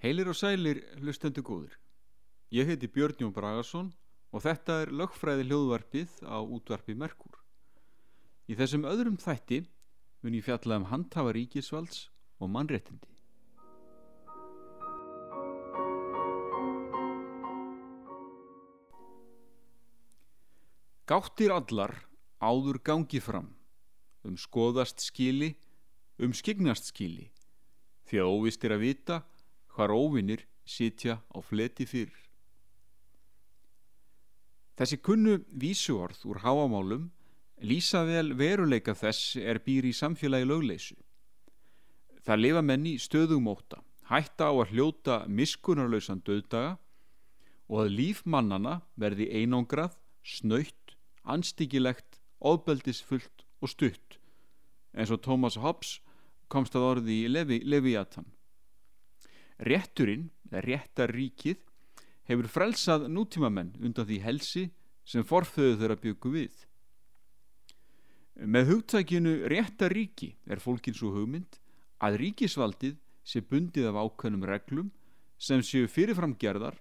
Heilir og sælir hlustendu góður. Ég heiti Björn Jón Bragarsson og þetta er lögfræði hljóðvarpið á útvarpi Merkur. Í þessum öðrum þætti mun ég fjalla um handhafa ríkisvalds og mannréttindi. Gáttir allar áður gangi fram, um skoðast skili, um skignast skili, því að óvist er að vita hvar óvinnir sitja á fleti fyrir. Þessi kunnu vísuorð úr háamálum lýsa vel veruleika þess er býr í samfélagi lögleysu. Það lifa menni stöðum óta, hætta á að hljóta miskunarlausan döðdaga og að líf mannana verði einangrað, snöytt, anstíkilegt, óbeldisfullt og stutt eins og Thomas Hobbes komst að orði í Levi, Leviathan. Rétturinn, eða réttarríkið, hefur frelsað nútímamenn undan því helsi sem forföðu þeirra byggu við. Með hugtækinu réttaríki er fólkin svo hugmynd að ríkisvaldið sé bundið af ákveðnum reglum sem séu fyrirframgerðar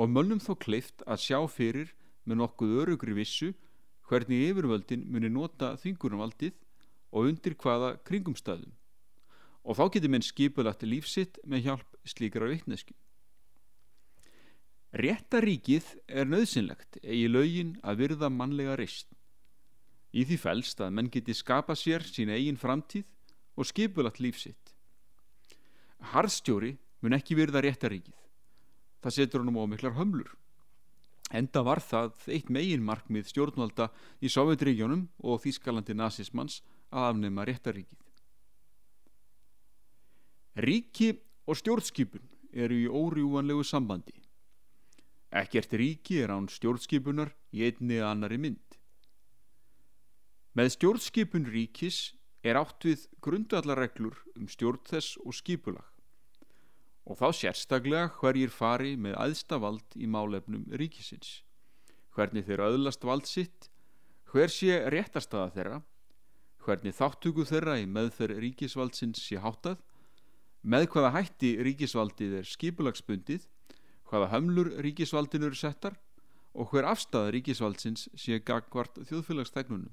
og mönnum þó kleift að sjá fyrir með nokkuð örugri vissu hvernig yfirvöldin muni nota þingurnumvaldið og undir hvaða kringumstæðum og þá getur menn skipulagt lífsitt með hjálp slíkra vittnesku. Réttaríkið er nöðsynlegt eigi lögin að virða mannlega reist. Í því fælst að menn geti skapa sér sína eigin framtíð og skipulagt lífsitt. Harðstjóri mun ekki virða réttaríkið. Það setur honum á miklar hömlur. Enda var það eitt megin markmið stjórnvalda í Sovjetregjónum og Þískalandi nazismans að afnema réttaríkið. Ríki og stjórnskipun eru í órjúvanlegu sambandi. Ekkert ríki er án stjórnskipunar í einni eða annari mynd. Með stjórnskipun ríkis er átt við grundallarreglur um stjórn þess og skipulag og þá sérstaklega hverjir fari með aðstavald í málefnum ríkisins, hvernig þeir öðlast vald sitt, hver sé réttastaða þeirra, hvernig þáttugu þeirra í meðferð ríkisvaldsins sé háttað með hvaða hætti ríkisvaldið er skipulagsbundið, hvaða hömlur ríkisvaldinu eru settar og hver afstæða ríkisvaldsins sé gagvart þjóðfélagstæknunum.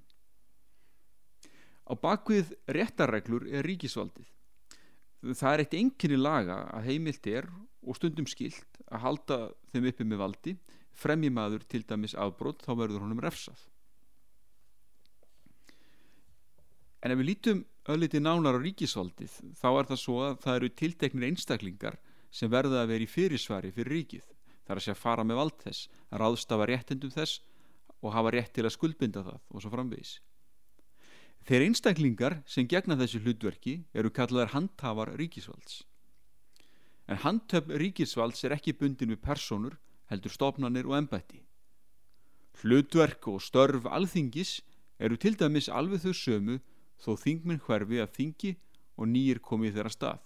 Á bakvið réttarreglur er ríkisvaldið. Það er eitt enginni laga að heimilt er og stundum skilt að halda þeim uppi með valdi, fremji maður til dæmis afbrót þá verður honum refsað. En ef við lítum ölliti nánar á ríkisvaldið þá er það svo að það eru tilteknir einstaklingar sem verða að vera í fyrirsvari fyrir ríkið. Það er að sé að fara með vald þess, að ráðstafa réttindum þess og hafa rétt til að skuldbinda það og svo framvegis. Þeir einstaklingar sem gegna þessu hlutverki eru kallaðar handhafar ríkisvalds. En handhöf ríkisvalds er ekki bundin við personur, heldur stofnanir og ennbætti. Hlutverk og störf alþingis eru til dæmis alveg þau sömu þó þingminn hverfi að þingi og nýjir komið þeirra stað.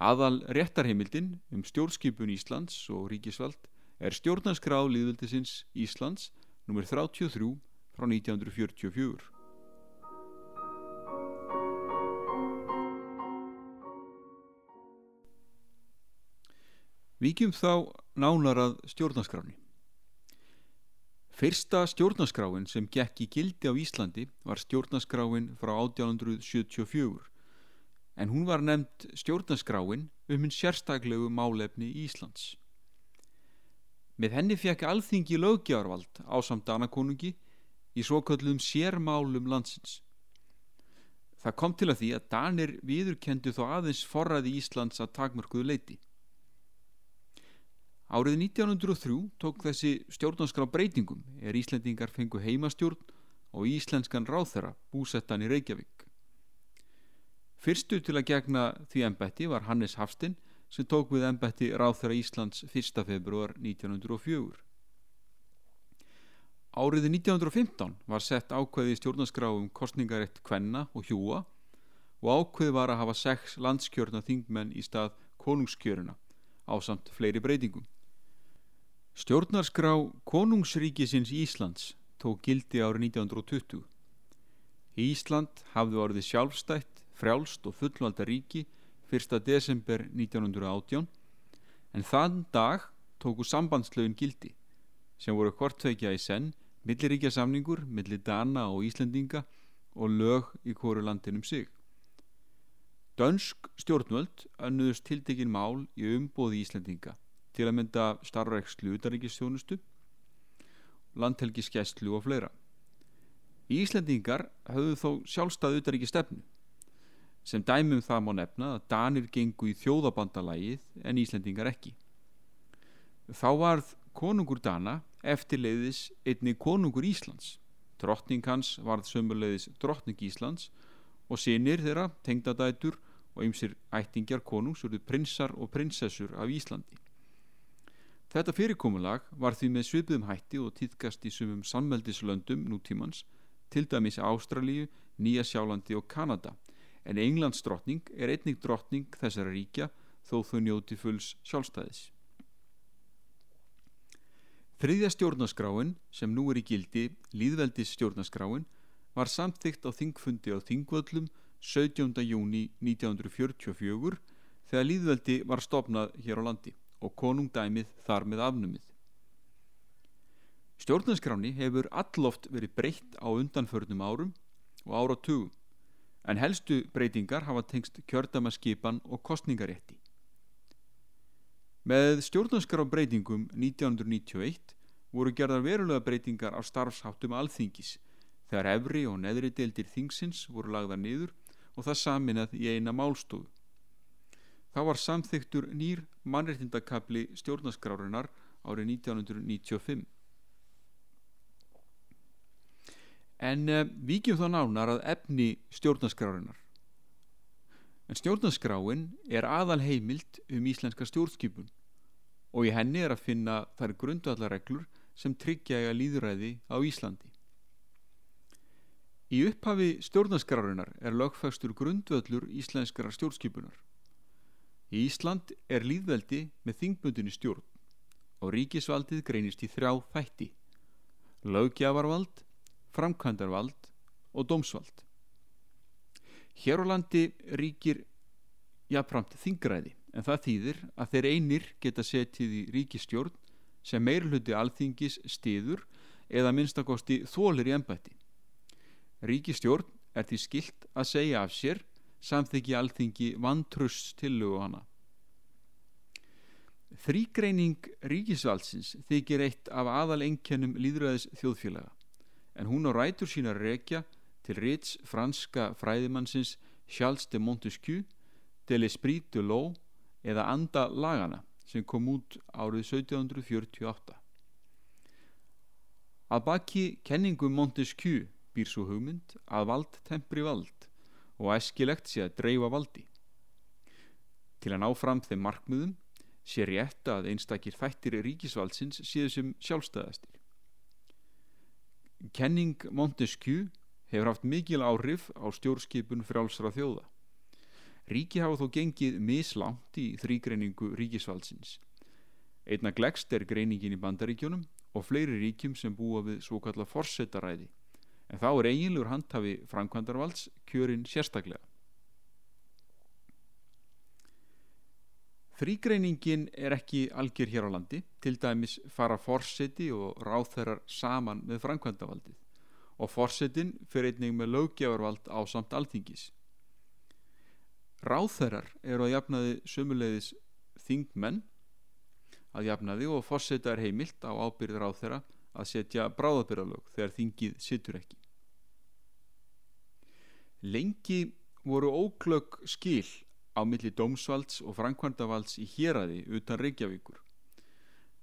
Aðal réttarheimildin um stjórnskipun Íslands og ríkisvald er stjórnarskrá liðvöldisins Íslands nr. 33 frá 1944. Víkjum þá nánar að stjórnarskráni. Fyrsta stjórnaskráin sem gekk í gildi á Íslandi var stjórnaskráin frá 1874 en hún var nefnd stjórnaskráin um hinn sérstaklegu málefni Íslands. Með henni fekk alþingi löggjárvald á samt danakonungi í svokallum sérmálum landsins. Það kom til að því að Danir viðurkendu þó aðeins forraði Íslands að takmörkuðu leiti. Árið 1903 tók þessi stjórnarskrá breytingum er Íslendingar fengu heimastjórn og íslenskan ráþera búsettan í Reykjavík. Fyrstu til að gegna því ennbætti var Hannes Hafstinn sem tók við ennbætti ráþera Íslands 1. februar 1904. Árið 1915 var sett ákveði stjórnarskrá um kostningarétt kvenna og hjúa og ákveði var að hafa sex landskjörna þingmenn í stað konungskjöruna á samt fleiri breytingum. Stjórnarskrá konungsríkisins Íslands tók gildi árið 1920. Ísland hafði orðið sjálfstætt, frjálst og fullvalda ríki 1. desember 1918 en þann dag tóku sambandslögin gildi sem voru hvortveikja í senn milliríkja samningur, millir Dana og Íslendinga og lög í hverju landinum sig. Dönsk stjórnvöld önnuðust tiltekin mál í umbóði Íslendinga til að mynda starfrækslu utaríkistjónustu, landhelgiskeslu og fleira. Íslendingar höfðu þó sjálfstæð utaríkistefnu sem dæmum það má nefna að Danir gengu í þjóðabandalægið en Íslendingar ekki. Þá varð konungur Dana eftirleiðis einni konungur Íslands. Drottning hans varð sömuleiðis drottning Íslands og sinir þeirra, tengdadætur og ymsir ættingjar konungs urðu prinsar og prinsessur af Íslandi. Þetta fyrirkomulag var því með svipuðum hætti og týðkast í sumum sammeldislöndum nútímans, til dæmis Ástralíu, Nýja Sjálandi og Kanada, en Englands drottning er einnig drottning þessara ríkja þó þau njóti fulls sjálfstæðis. Þriðja stjórnaskráin, sem nú er í gildi, líðveldis stjórnaskráin, var samþygt á þingfundi á Þingvöllum 17. júni 1944 þegar líðveldi var stopnað hér á landi og konungdæmið þar með afnumið. Stjórnarskráni hefur alloft verið breytt á undanförnum árum og áratugum en helstu breytingar hafa tengst kjördamaskipan og kostningarétti. Með stjórnarskrá breytingum 1991 voru gerðar verulega breytingar á starfsháttum alþingis þegar efri og neðri deildir þingsins voru lagðar niður og það saminað í eina málstofu. Það var samþyktur nýr mannreitindakabli stjórnaskrárunar árið 1995. En uh, vikjum þá nánar að efni stjórnaskrárunar. En stjórnaskráin er aðal heimild um íslenska stjórnskipun og í henni er að finna þær grundvallareglur sem tryggja líðræði á Íslandi. Í upphafi stjórnaskrárunar er lögfæstur grundvöllur íslenskara stjórnskipunar. Í Ísland er líðveldi með þingbundinni stjórn og ríkisvaldið greinist í þrjá þætti, lögjafarvald, framkvæmdarvald og dómsvald. Hér á landi ríkir jafnframt þingræði en það þýðir að þeir einir geta setið í ríkistjórn sem meirluti alþingis stiður eða minnstakosti þólir í ennbætti. Ríkistjórn er því skilt að segja af sér samþyggi alþingi vantrust tillugu hana. Þrýgreining ríkisvaldsins þykir eitt af aðal engjönum líðræðis þjóðfélaga en hún á rætur sína rekja til Ritz franska fræðimannsins Charles de Montesquieu de l'Esprit de l'Eau eða Anda lagana sem kom út árið 1748. Að baki kenningum Montesquieu býr svo hugmynd að vald tempri vald og æskilegt sé að dreifa valdi. Til að ná fram þeim markmiðum sé rétt að einstakir þættir ríkisvaldsins séu sem sjálfstæðastir. Kenning Montesquieu hefur haft mikil áhrif á stjórnskipun frjálsra þjóða. Ríki hafa þó gengið mislánt í þrýgreiningu ríkisvaldsins. Einna glegst er greiningin í bandaríkjónum og fleiri ríkjum sem búa við svo kalla forsetaræði en þá er eiginlegur handhafi framkvæmdarvalds kjörinn sérstaklega. Þrýgreiningin er ekki algjör hér á landi, til dæmis fara fórseti og ráþærar saman með framkvæmdavaldið og fórsetin fyrir einning með löggevarvald á samt alþingis. Ráþærar eru að jafnaði sömuleiðis þingmenn að jafnaði og fórseta er heimilt á ábyrð ráþæra að setja bráðabyrðalög þegar þingið sittur ekki. Lengi voru óklögg skil á milli dómsvalds og framkvæmdavalds í héræði utan Reykjavíkur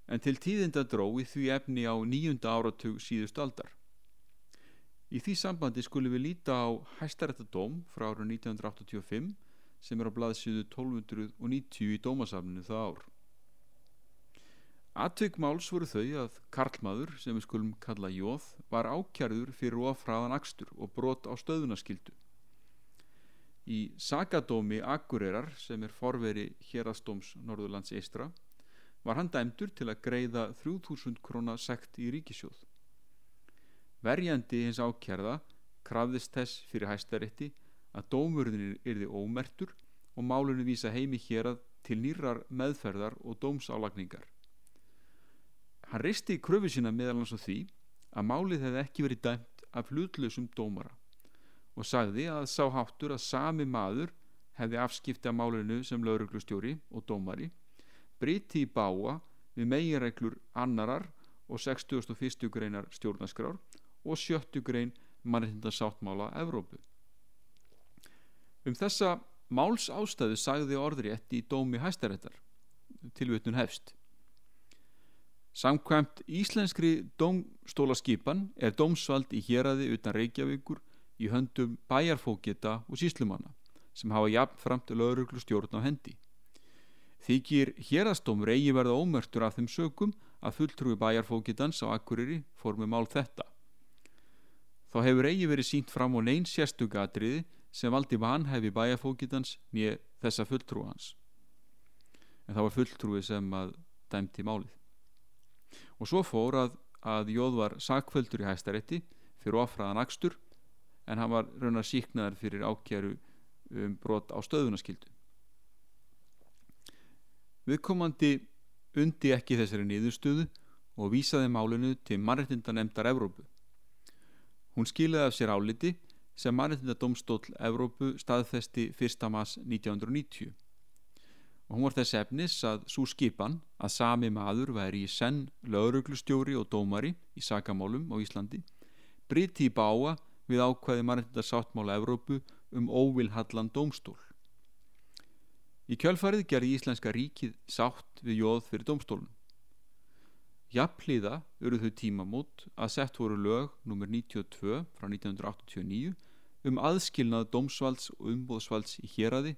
en til tíðinda drói því efni á nýjunda áratug síðust aldar. Í því sambandi skulum við líta á hæstarættadóm frá ára 1985 sem er á blaðsíðu 1290 í dómasafninu það ár. Atveikmáls voru þau að Karlmaður, sem við skulum kalla Jóð, var ákjærður fyrir ofraðan akstur og brot á stöðunaskildu. Í Sagadómi Akureyrar, sem er forveri hérastóms Norðurlands Eistra, var hann dæmdur til að greiða 3000 krona sekt í ríkisjóð. Verjandi hins ákjærða krafðist þess fyrir hæstarétti að dómurðinir yrði ómertur og málunni vísa heimi hér að til nýrar meðferðar og dómsálagningar. Hann risti kröfu sína meðal hans á því að málið hefði ekki verið dæmt af hlutlausum dómara og sagði að sá háttur að sami maður hefði afskipti af málinu sem lauruglustjóri og dómari briti í báa við meginreglur annarar og 61. greinar stjórnaskrár og 70 grein mannreitndasáttmála Evrópu. Um þessa máls ástæðu sagði orðrétt í dómi hæstaréttar tilvutnun hefst. Samkvæmt íslenskri dómstólaskipan er dómsvald í héræði utan Reykjavíkur í höndum bæjarfókita og síslumanna sem hafa jafnframt lauruglu stjórn á hendi. Þykir hérastómur eigi verða ómörtur af þeim sögum að fulltrúi bæjarfókitans á Akureyri fór með mál þetta. Þá hefur eigi verið sínt fram á neins sérstugatriði sem valdi vanhæfi bæjarfókitans nýja þessa fulltrú hans en það var fulltrúi sem að dæmti málið og svo fór að, að Jóð var sakvöldur í hæstarétti fyrir ofraðan akstur en hann var raunar síknaðar fyrir ákjæru um brot á stöðunaskildu viðkomandi undi ekki þessari niðurstöðu og vísaði málinu til mannreitindanemdar Evrópu hún skilaði af sér áliti sem mannreitindadómstól Evrópu staðfesti 1. mass 1990 og hún var þess efnis að svo skipan að sami maður væri í senn lauruglustjóri og dómari í sakamálum á Íslandi briti í báa við ákvæði mannreitindasáttmála Evrópu um óvilhallan dómstól. Í kjölfarið gerði Íslenska ríkið sátt við jóð fyrir dómstólun. Jafnliða eru þau tímamót að sett voru lög nr. 92 frá 1989 um aðskilnað dómsvalds og umbóðsvalds í héræði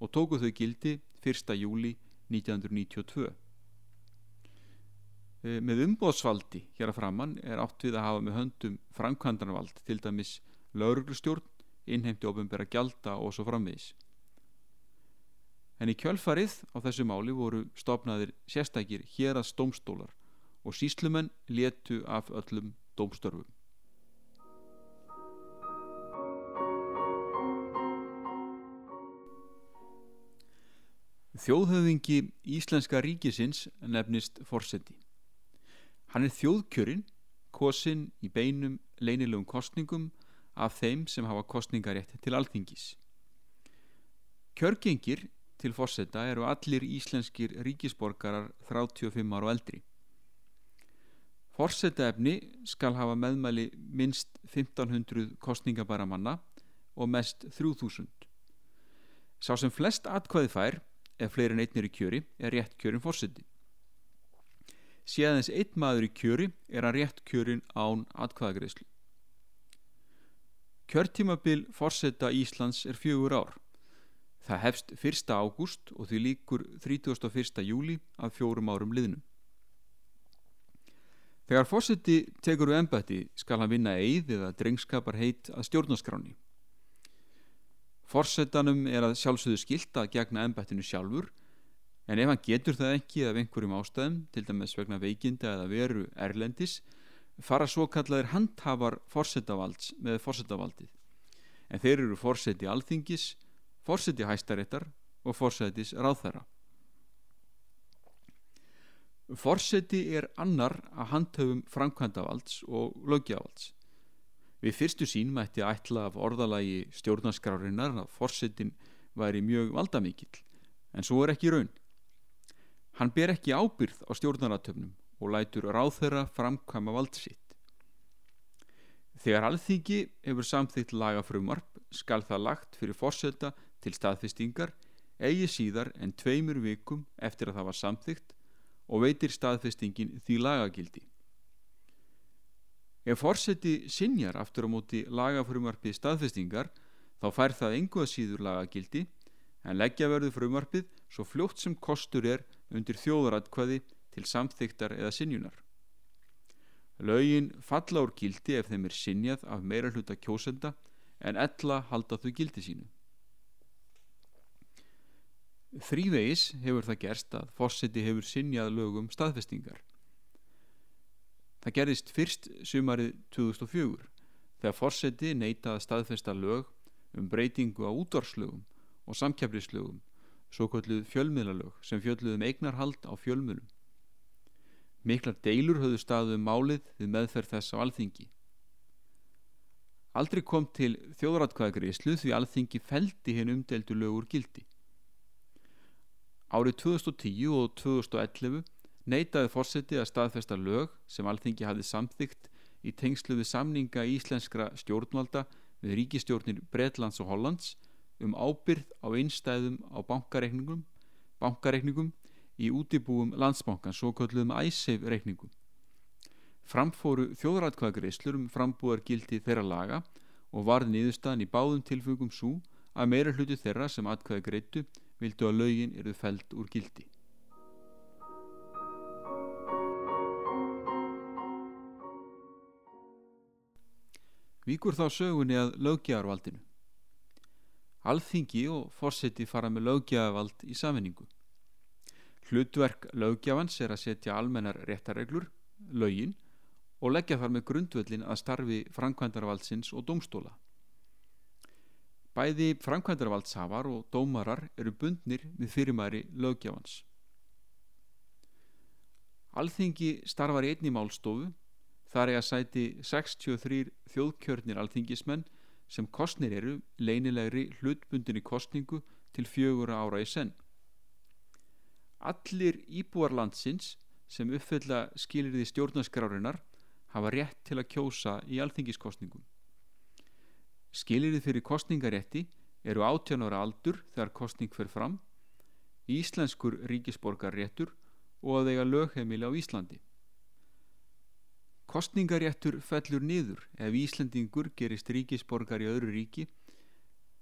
og tóku þau gildi 1. júli 1992. E, með umbóðsvaldi hér að framann er átt við að hafa með höndum framkvæmdarnavald til dæmis lauruglustjórn, innheimti ofinbæra gjalda og svo framvegis. En í kjölfarið á þessu máli voru stopnaðir sérstakir hér að stómstólar og síslumenn letu af öllum dómstörfum. Þjóðhöfðingi Íslenska ríkisins nefnist Forseti. Hann er þjóðkjörinn, kosin í beinum leinilegum kostningum af þeim sem hafa kostningarétt til alþingis. Kjörgengir til Forseta eru allir íslenskir ríkisborgarar 35 ára og eldri. Forsetaefni skal hafa meðmæli minst 1500 kostningabæra manna og mest 3000. Sá sem flest atkvæði fær ef fleirin einnir í kjöri er rétt kjörin fórseti. Séðans einn maður í kjöri er hann rétt kjörin án atkvæðagreðslu. Kjörtímabil fórseta Íslands er fjögur ár. Það hefst 1. ágúst og því líkur 31. júli af fjórum árum liðnum. Þegar fórseti tekur við ennbætti skal hann vinna eið eða drengskapar heit að stjórnaskráni. Forsetanum er að sjálfsögðu skilt að gegna ennbættinu sjálfur en ef hann getur það ekki af einhverjum ástæðum, til dæmis vegna veikinda eða veru erlendis, fara svo kallaðir handhafar forsetavalds með forsetavaldið. En þeir eru forseti alþingis, forseti hæstaréttar og forsetis ráþæra. Forseti er annar að handhafum framkvæmdavalds og lögjavalds. Við fyrstu sín mætti ætla af orðalagi stjórnarskrárinnar að forsetin væri mjög valdamikill, en svo er ekki raun. Hann ber ekki ábyrð á stjórnaratöfnum og lætur ráþeira framkvæma valdsitt. Þegar alþingi hefur samþýtt lagafrumarp skal það lagt fyrir forseta til staðfestingar eigi síðar en tveimur vikum eftir að það var samþýtt og veitir staðfestingin því lagagildi. Ef forseti sinjar aftur á móti lagafrumarpið staðfestingar þá fær það enguða síður lagagildi en leggja verðu frumarpið svo fljótt sem kostur er undir þjóðaratkvæði til samþyktar eða sinjunar. Laugin falla úr gildi ef þeim er sinjað af meira hluta kjósenda en ella halda þau gildi sínu. Þrývegis hefur það gerst að fórseti hefur sinjað lögum staðfestingar. Það gerðist fyrst sumarið 2004 þegar fórseti neitaði staðfesta lög um breytingu á útvarslögum og samkjafrislögum, svo kalluð fjölmiðlalög sem fjölluðum um eignarhald á fjölmiðlum. Miklar deilur höfðu staðum um málið við meðferð þess á alþingi. Aldrei kom til þjóðratkvæðagreyslu því alþingi feldi hinn umdeldu lögur gildi. Árið 2010 og 2011 neytaði fórseti að staðfesta lög sem alþingi hafði samþygt í tengslu við samninga íslenskra stjórnvalda við ríkistjórnir Breitlands og Hollands um ábyrð á einstæðum á bankareikningum, bankareikningum í útibúum landsbankans svo kalluðum æsseif reikningum. Framfóru þjóðrætkvæðagreislur um frambúðar gildi þeirra laga og varði niðurstaðan í báðum tilfengum svo að meira hluti þeirra sem atkvæði greitu vildu að lögin eru fælt úr gildi. Víkur þá sögunni að löggegarvaldinu. Alþingi og fórseti fara með löggegarvald í sammenningu. Hlutverk löggefans er að setja almennar réttareglur, lögin, og leggja þar með grundvöllin að starfi framkvæmdarvaldsins og domstóla. Bæði framkvæmdarvaldshafar og dómarar eru bundnir við fyrirmæri löggefans. Alþingi starfar í einni málstofu þar er að sæti 63 þjóðkjörnir alþingismenn sem kostnir eru leynilegri hlutbundin í kostningu til fjögur ára í senn. Allir íbúar landsins sem uppfylla skilirði stjórnarskrárinar hafa rétt til að kjósa í alþingiskostningum. Skilirði fyrir kostningarétti eru 18 ára aldur þegar kostning fer fram, íslenskur ríkisborgarréttur og að eiga lögheimili á Íslandi. Kostningaréttur fellur niður ef Íslandingur gerist ríkisborgar í öðru ríki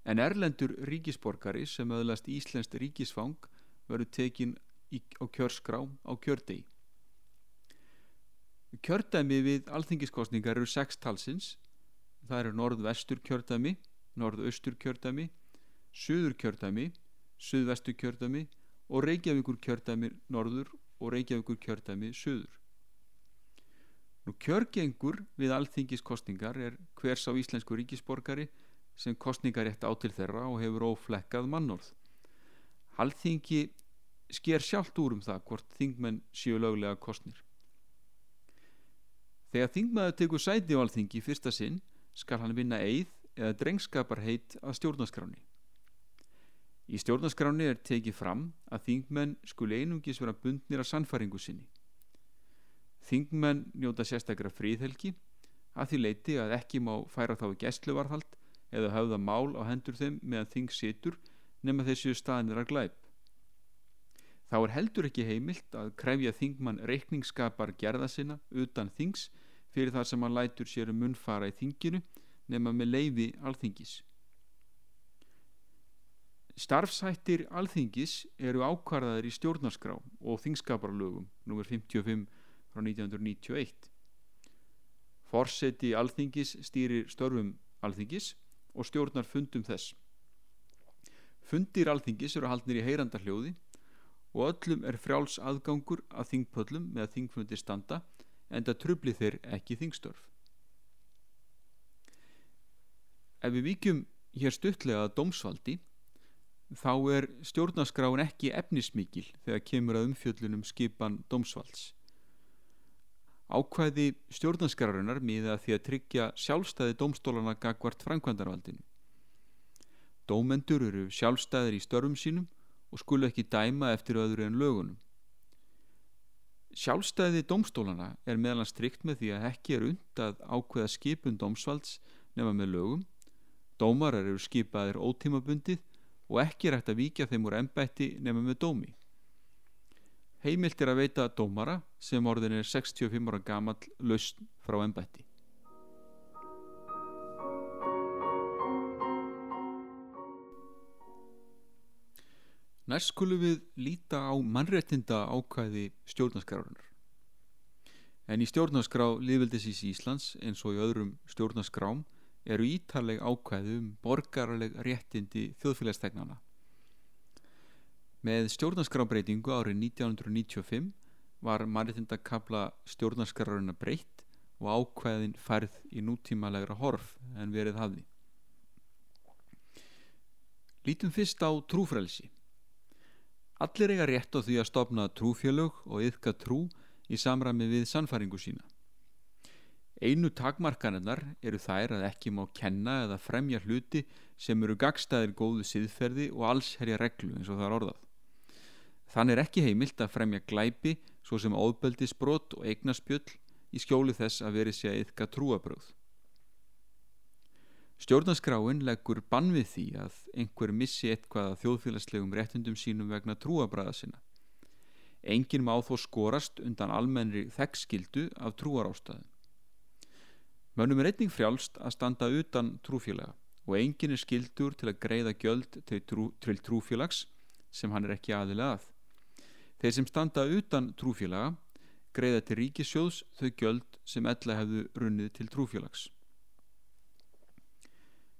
en erlendur ríkisborgari sem öðlast Íslandst ríkisfang verður tekin á kjörskrá á kjördegi. Kjördæmi við alþingiskostningar eru sex talsins það eru norð-vestur kjördæmi norð-austur kjördæmi söður kjördæmi söð-vestur kjördæmi og Reykjavíkur kjördæmi norður og Reykjavíkur kjördæmi söður Nú kjörgengur við alþingiskostningar er hvers á íslensku ríkisborgari sem kostningar rétt á til þeirra og hefur óflekkað mannorð Alþingi sker sjálft úr um það hvort þingmenn séu löglega kostnir Þegar þingmaður tekur sæti á alþingi fyrsta sinn skal hann vinna eið eða drengskaparheit að stjórnaskráni. Í stjórnaskráni er tekið fram að þingmenn skuli einungis vera bundnir af sannfaringu sinni. Þingmenn njóta sérstakra fríðhelgi að því leiti að ekki má færa þá í gæstluvarhald eða hafða mál á hendur þeim meðan þing situr nema þessu staðnir að glæp. Þá er heldur ekki heimilt að krefja þingmann reikningsskapar gerða sinna utan þings fyrir þar sem hann lætur sér um munnfara í þinginu nema með leiði alþingis. Starfsættir alþingis eru ákvarðaðir í stjórnarskrá og þingskaparlögum nr. 55 frá 1991. Forseti alþingis stýrir störfum alþingis og stjórnar fundum þess. Fundir alþingis eru haldnir í heyrandarhljóði og öllum er frjáls aðgangur að þingpöllum með að þingfundir standa en það trubli þeir ekki þingstörf. Ef við vikjum hér stuttlega að dómsvaldi þá er stjórnarskráin ekki efnismikil þegar kemur að umfjöllunum skipan dómsvalds. Ákvæði stjórnarskrárunar miða því að tryggja sjálfstæði dómstólana gagvart framkvæmdarvaldinu. Dómendur eru sjálfstæðir í störfum sínum og skulu ekki dæma eftir öðru en lögunum. Sjálfstæði domstólana er meðal strikt með því að ekki er und að ákveða skipun domsvalds nema með lögum. Dómarar eru skipaðir ótímabundið og ekki er hægt að víkja þeim úr ennbætti nema með dómi. Heimilt er að veita dómara sem orðin er 65 ára gamall lausn frá ennbætti. Næst skulum við líta á mannréttinda ákvæði stjórnarskrárunar. En í stjórnarskrá liðveldisís Íslands eins og í öðrum stjórnarskrám eru ítarleg ákvæði um borgarleg réttindi þjóðfélagstegnana. Með stjórnarskrábreytingu árið 1995 var mannréttindakabla stjórnarskrárunar breytt og ákvæðin færð í nútímalegra horf en verið hafði. Lítum fyrst á trúfrelsi. Allir eiga rétt á því að stopna trúfjölög og yfka trú í samræmi við sannfæringu sína. Einu takmarkanennar eru þær að ekki má kenna eða fremja hluti sem eru gagstaðir góðu siðferði og alls herja reglu eins og það er orðað. Þann er ekki heimilt að fremja glæpi svo sem óðbeldisbrot og eignaspjöll í skjóli þess að veri sé að yfka trúabröð. Stjórnarskráin leggur bann við því að einhver missi eitthvað að þjóðfélagslegum réttundum sínum vegna trúabræða sinna. Engin má þó skorast undan almennri þekkskildu af trúarástaðum. Mönnum er einning frjálst að standa utan trúfélaga og engin er skildur til að greiða gjöld til, trú, til trúfélags sem hann er ekki aðilega að. Þeir sem standa utan trúfélaga greiða til ríkisjóðs þau gjöld sem ella hefðu runnið til trúfélags.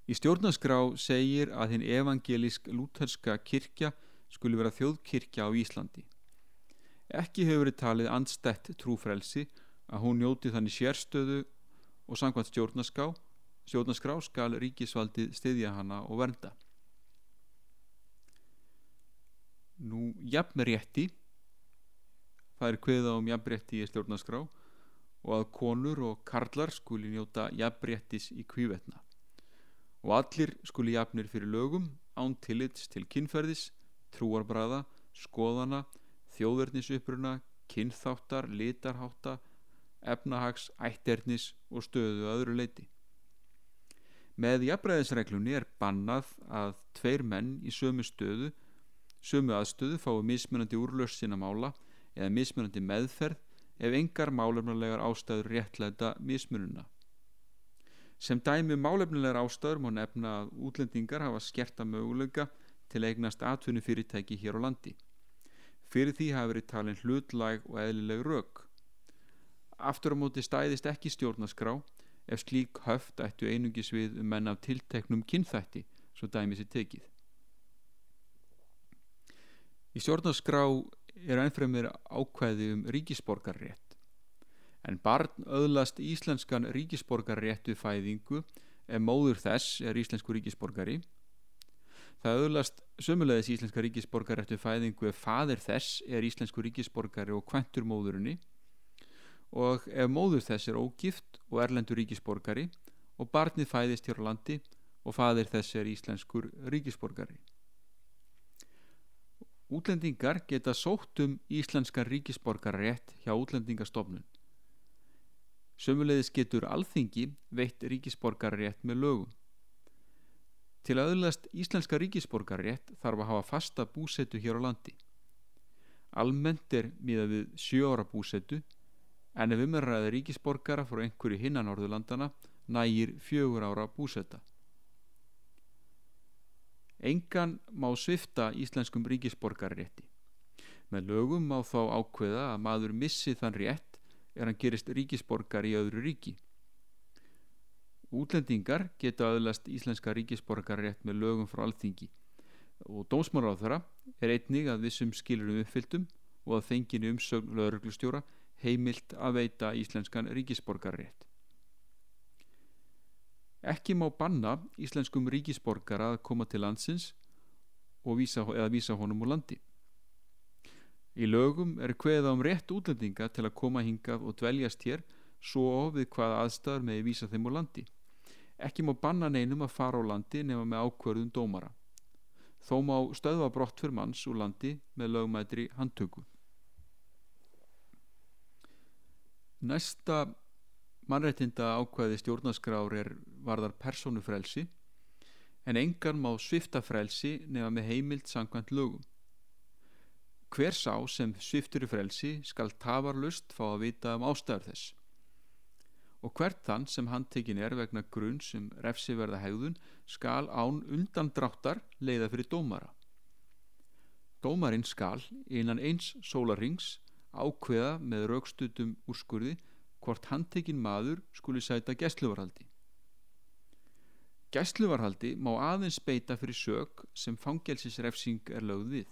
Í stjórnarskrá segir að hinn evangelísk lúterska kirkja skuli vera þjóðkirkja á Íslandi. Ekki hefur verið talið andstætt trúfrelsi að hún njóti þannig sérstöðu og samkvæmt stjórnarskrá, stjórnarskrá skal ríkisvaldið stiðja hana og vernda. Nú, jafnrétti, það er kveða um jafnrétti í stjórnarskrá og að konur og karlar skuli njóta jafnréttis í kvívetna og allir skuli jafnir fyrir lögum án tillits til kynferðis, trúarbræða, skoðana, þjóðverðnisuppruna, kynþáttar, litarhátta, efnahags, ætternis og stöðu öðru leiti. Með jafnræðisreglunni er bannað að tveir menn í sömu stöðu, sömu aðstöðu fái mismunandi úrlöst sína mála eða mismunandi meðferð ef engar málefnulegar ástæður réttlæta mismununa. Sem dæmi um málefnulegar ástæður má nefna að útlendingar hafa skerta möguleika til eignast atvinnu fyrirtæki hér á landi. Fyrir því hafi verið talin hlutlæg og eðlileg rauk aftur á móti stæðist ekki stjórnaskrá ef slík höft ættu einungis við um menn af tilteknum kynþætti svo dæmis er tekið. Í stjórnaskrá er ennfremir ákvæði um ríkisborgarrétt en barn öðlast íslenskan ríkisborgarrétt við fæðingu ef móður þess er íslensku ríkisborgari. Það öðlast sömulegis íslenska ríkisborgarrétt við fæðingu ef fadir þess er íslensku ríkisborgari og kventur móðurinni og ef móður þess er ógift og erlendur ríkisborgari og barnið fæðist hér á landi og fadir þess er íslenskur ríkisborgari. Útlendingar geta sótt um íslenskan ríkisborgarrétt hjá útlendingastofnun. Sömulegis getur alþingi veitt ríkisborgarrétt með lögum. Til að öðlast íslenska ríkisborgarrétt þarf að hafa fasta búsetu hér á landi. Almennt er miða við sjö ára búsetu en ef umræði ríkisborgara frá einhverju hinnan orðulandana nægir fjögur ára búsetta. Engan má svifta íslenskum ríkisborgarrétti. Með lögum má þá ákveða að maður missi þann rétt er hann gerist ríkisborgar í öðru ríki. Útlendingar geta aðlast íslenska ríkisborgarrétt með lögum frá alþingi og dómsmáráðara er einnig að vissum skilurum uppfylltum og að fenginu umsögn lögurglustjóra heimilt að veita íslenskan ríkisborgarrétt. Ekki má banna íslenskum ríkisborgara að koma til landsins vísa, eða vísa honum úr landi. Í lögum er hveða um rétt útlendinga til að koma hingað og dveljast hér svo við hvaða aðstæður með vísa þeim úr landi. Ekki má banna neinum að fara á landi nema með ákvörðun dómara. Þó má stöðva brott fyrir manns úr landi með lögmætri handtöku. Næsta mannrættinda ákvæði stjórnarskrár er varðar persónufrelsi en engan má svifta frelsi nefna með heimild sangkvæmt lögum. Hver sá sem sviftur í frelsi skal tafarlust fá að vita um ástæður þess og hvert þann sem handtekinn er vegna grunn sem refsi verða hegðun skal án undandráttar leiða fyrir dómara. Dómarinn skal innan eins sólarings ákveða með raukstutum úrskurði hvort handtekinn maður skuli sæta gæsluvarhaldi. Gæsluvarhaldi má aðeins beita fyrir sög sem fangelsisrefsing er lögð við.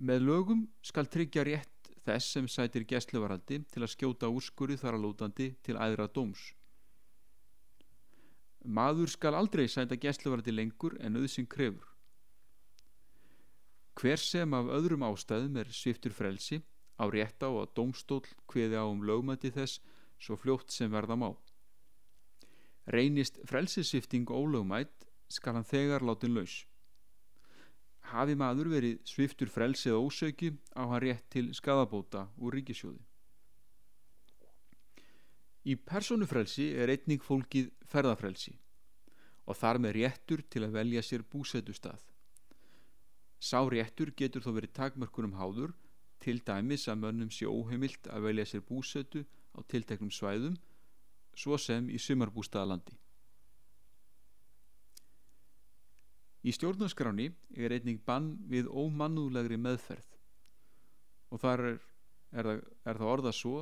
Með lögum skal tryggja rétt þess sem sætir gæsluvarhaldi til að skjóta úrskurði þar að lótandi til æðra dóms. Maður skal aldrei sæta gæsluvarði lengur en auðsinn krefur. Hver sem af öðrum ástæðum er sviftur frelsi á rétt á að domstól hviði á um lögmæti þess svo fljótt sem verða má. Reynist frelsisvifting ólögmætt skal hann þegar látin laus. Hafi maður verið sviftur frelsið ósöki á hann rétt til skadabóta úr ríkisjóði. Í personufrelsi er einnig fólkið ferðafrelsi og þar með réttur til að velja sér búsetustað. Sá réttur getur þó verið takmörkunum háður til dæmis að mönnum sé óheimilt að velja sér búsetu á tilteknum svæðum svo sem í sumarbústaðalandi. Í stjórnarskráni er einnig bann við ómannúlegri meðferð og þar er, er, það, er það orða svo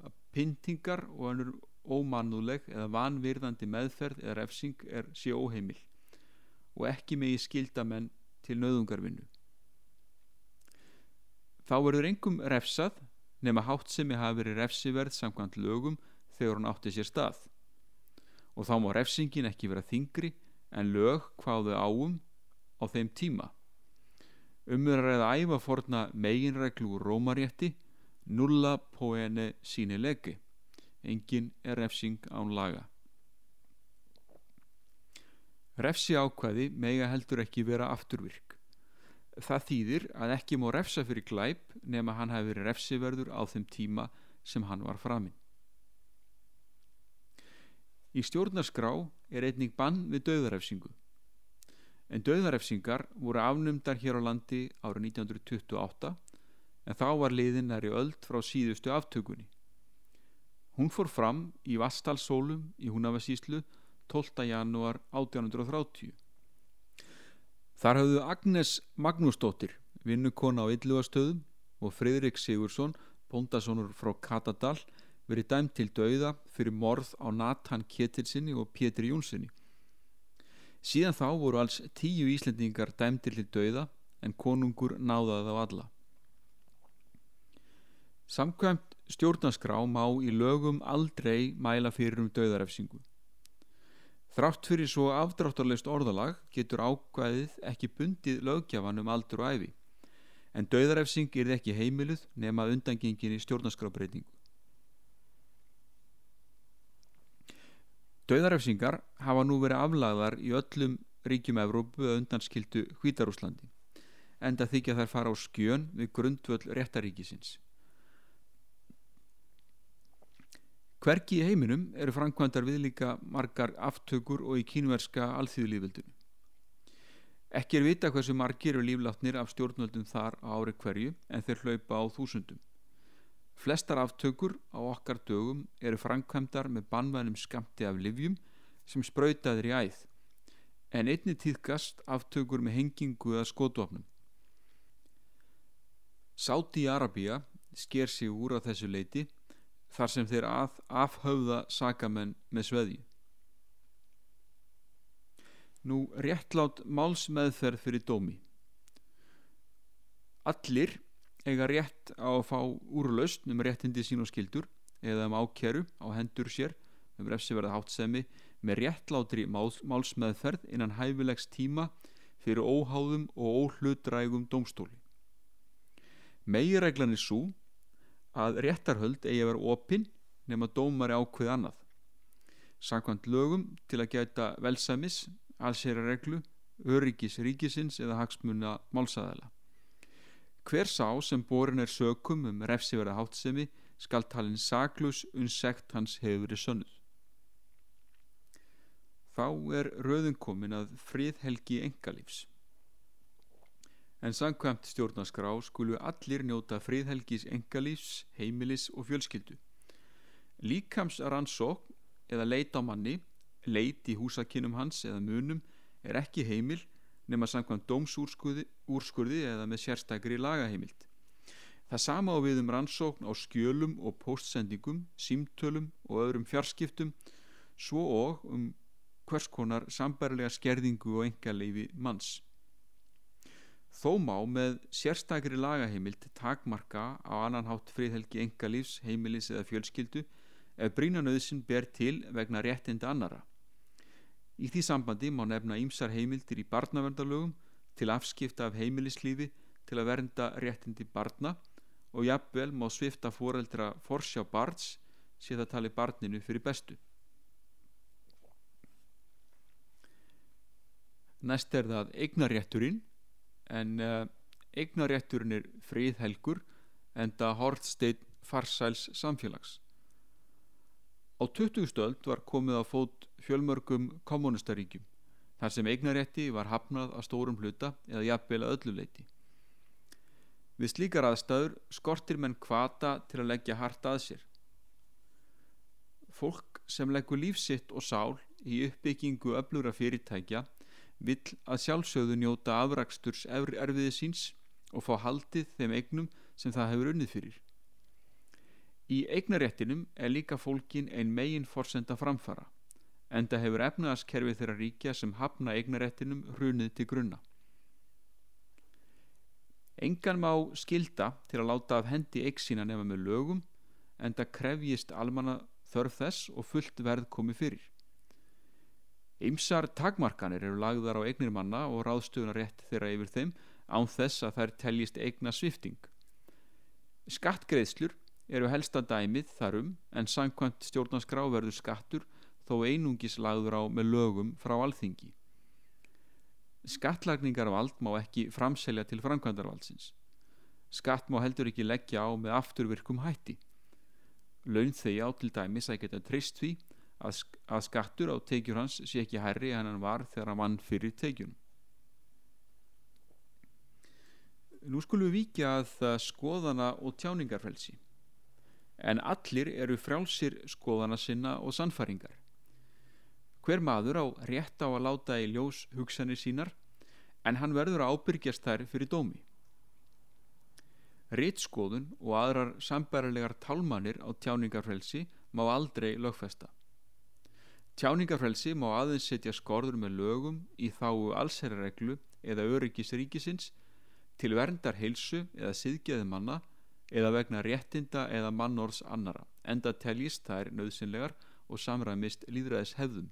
að pyntingar og önnur ómannúleg eða vanvirðandi meðferð eða refsing er sé óheimil og ekki megi skildamenn til nöðungarvinnu. Þá verður engum refsað nema hátt sem ég hafi verið refsiverð samkvæmt lögum þegar hún átti sér stað og þá má refsingin ekki vera þingri en lög hvaðu áum á þeim tíma. Umverðar eða æfa forna meginreglu rómarétti nulla poene síni legi. Engin er refsing án laga. Refsi ákvæði mega heldur ekki vera afturvirk. Það þýðir að ekki má refsa fyrir glæp nema hann hafi verið refsiverður á þeim tíma sem hann var framinn. Í stjórnarskrá er einnig bann við döðarefsingu. En döðarefsingar voru afnumdar hér á landi árið 1928 en þá var liðin næri öld frá síðustu aftökunni. Hún fór fram í Vastalsólum í Húnavasíslu 12. janúar 1830. Þar hafðu Agnes Magnúsdóttir, vinnukona á Ylluastöðum og Fridrik Sigursson, bóndasónur frá Katadal, verið dæmt til dauða fyrir morð á Nathan Ketilsinni og Pétur Jónssoni. Síðan þá voru alls tíu Íslendingar dæmtir til dauða en konungur náðaði á alla. Samkvæmt stjórnarskrá má í lögum aldrei mæla fyrir um dauðarefsingu. Þrátt fyrir svo afdráttarleist orðalag getur ákvæðið ekki bundið lögjafan um aldur og æfi en dauðarefsing er ekki heimiluð nema undangingin í stjórnarskrábreytingu. Dauðarefsingar hafa nú verið aflagðar í öllum ríkjum Evrópu að undanskildu Hvítarúslandi en það þykja þær fara á skjön við grundvöld réttaríkisins. Hverki í heiminum eru framkvæmdar við líka margar aftökur og í kínverska alþýðulífildinu. Ekki er vita hversu margir eru líflátnir af stjórnvöldum þar á ári hverju en þeir hlaupa á þúsundum. Flestar aftökur á okkar dögum eru framkvæmdar með bannvænum skamti af livjum sem sprautaðir í æð en einni tíðkast aftökur með hengingu eða skotofnum. Sáti í Arabíu sker sig úr á þessu leiti þar sem þeir að afhauða sakamenn með sveði. Nú réttlátt málsmeðferð fyrir dómi. Allir eiga rétt á að fá úrlaust um réttindi sín og skildur eða um ákeru á hendur sér um refsiverða hátsemi með réttlátri máls, málsmeðferð innan hæfilegs tíma fyrir óháðum og óhlutrægum domstóli. Megireglan er svo að réttarhöld eigi að vera opinn nema dómari ákveð annað. Samkvæmt lögum til að gæta velsamis, allsera reglu, öryggis ríkisins eða hagsmuna málsæðala. Hver sá sem borin er sökum um refsiverða hátsemi skal talin saklus unsekt hans hefur verið sönnuð. Þá er rauðin komin að fríðhelgi engalífs. En sangkvæmt stjórnaskrá skulu allir njóta fríðhelgis engalífs, heimilis og fjölskyldu. Líkams rannsók eða leit á manni, leit í húsakinnum hans eða munum er ekki heimil nema samkvæmt dómsúrskurði eða með sérstakri lagaheimild. Það sama á við um rannsókn á skjölum og postsendingum, símtölum og öðrum fjarskiptum, svo og um hvers konar sambærlega skerðingu og engaleifi manns. Þó má með sérstakri lagaheimild takmarka á annan hátt friðhelgi engalífs, heimilis eða fjölskyldu ef brínanauðsin ber til vegna réttinda annara. Í því sambandi má nefna ímsar heimildir í barnaverndalögum til afskipta af heimilislífi til að vernda réttindi barna og jafnvel má svifta foreldra forsjá barns sé það tali barninu fyrir bestu. Næst er það eignarétturinn en uh, eignarétturinn er fríðhelgur en það hortsteinn farsæls samfélags. Á 20. stöld var komið á fót fjölmörgum kommunistaríkjum þar sem eignarétti var hafnað að stórum hluta eða jafnvel að öllu leiti. Við slíkar aðstæður skortir menn kvata til að leggja hart að sér. Fólk sem leggur lífsitt og sál í uppbyggingu öflura fyrirtækja vill að sjálfsögðu njóta afraksturs erfiði síns og fá haldið þeim eignum sem það hefur unnið fyrir. Í eignaréttinum er líka fólkin ein megin forsenda framfara en það hefur efnaðaskerfi þeirra ríkja sem hafna eignaréttinum hrunið til grunna. Engan má skilda til að láta af hendi eigg sína nefna með lögum en það krefjist almanna þörf þess og fullt verð komi fyrir. Ymsar takmarkanir eru lagðar á eignir manna og ráðstöðunarétt þeirra yfir þeim án þess að þær teljist eigna svifting. Skattgreðslur eru helsta dæmið þarum en sangkvæmt stjórnarskrá verður skattur þó einungis lagður á með lögum frá alþingi. Skattlagningar af allt má ekki framselja til framkvæmdarvaldsins. Skatt má heldur ekki leggja á með afturvirkum hætti. Laun þegar á til dæmis að geta trist því að, að skattur á teikjur hans sé ekki herri en hann var þegar hann vann fyrir teikjunum. Nú skulum við vikja að skoðana og tjáningarfrelsi. En allir eru frjálsir skoðana sinna og sannfaringar. Hver maður á rétt á að láta í ljós hugsanir sínar en hann verður að ábyrgjast þær fyrir dómi. Ritskoðun og aðrar sambæralegar talmanir á tjáningarfrelsi má aldrei lögfesta. Tjáningarfrelsi má aðeins setja skorður með lögum í þáu allsherrareglu eða öryggisríkisins til verndar heilsu eða siðgeði manna eða vegna réttinda eða mannorðs annara enda teljist þær nöðsynlegar og samræmist líðræðis hefðum.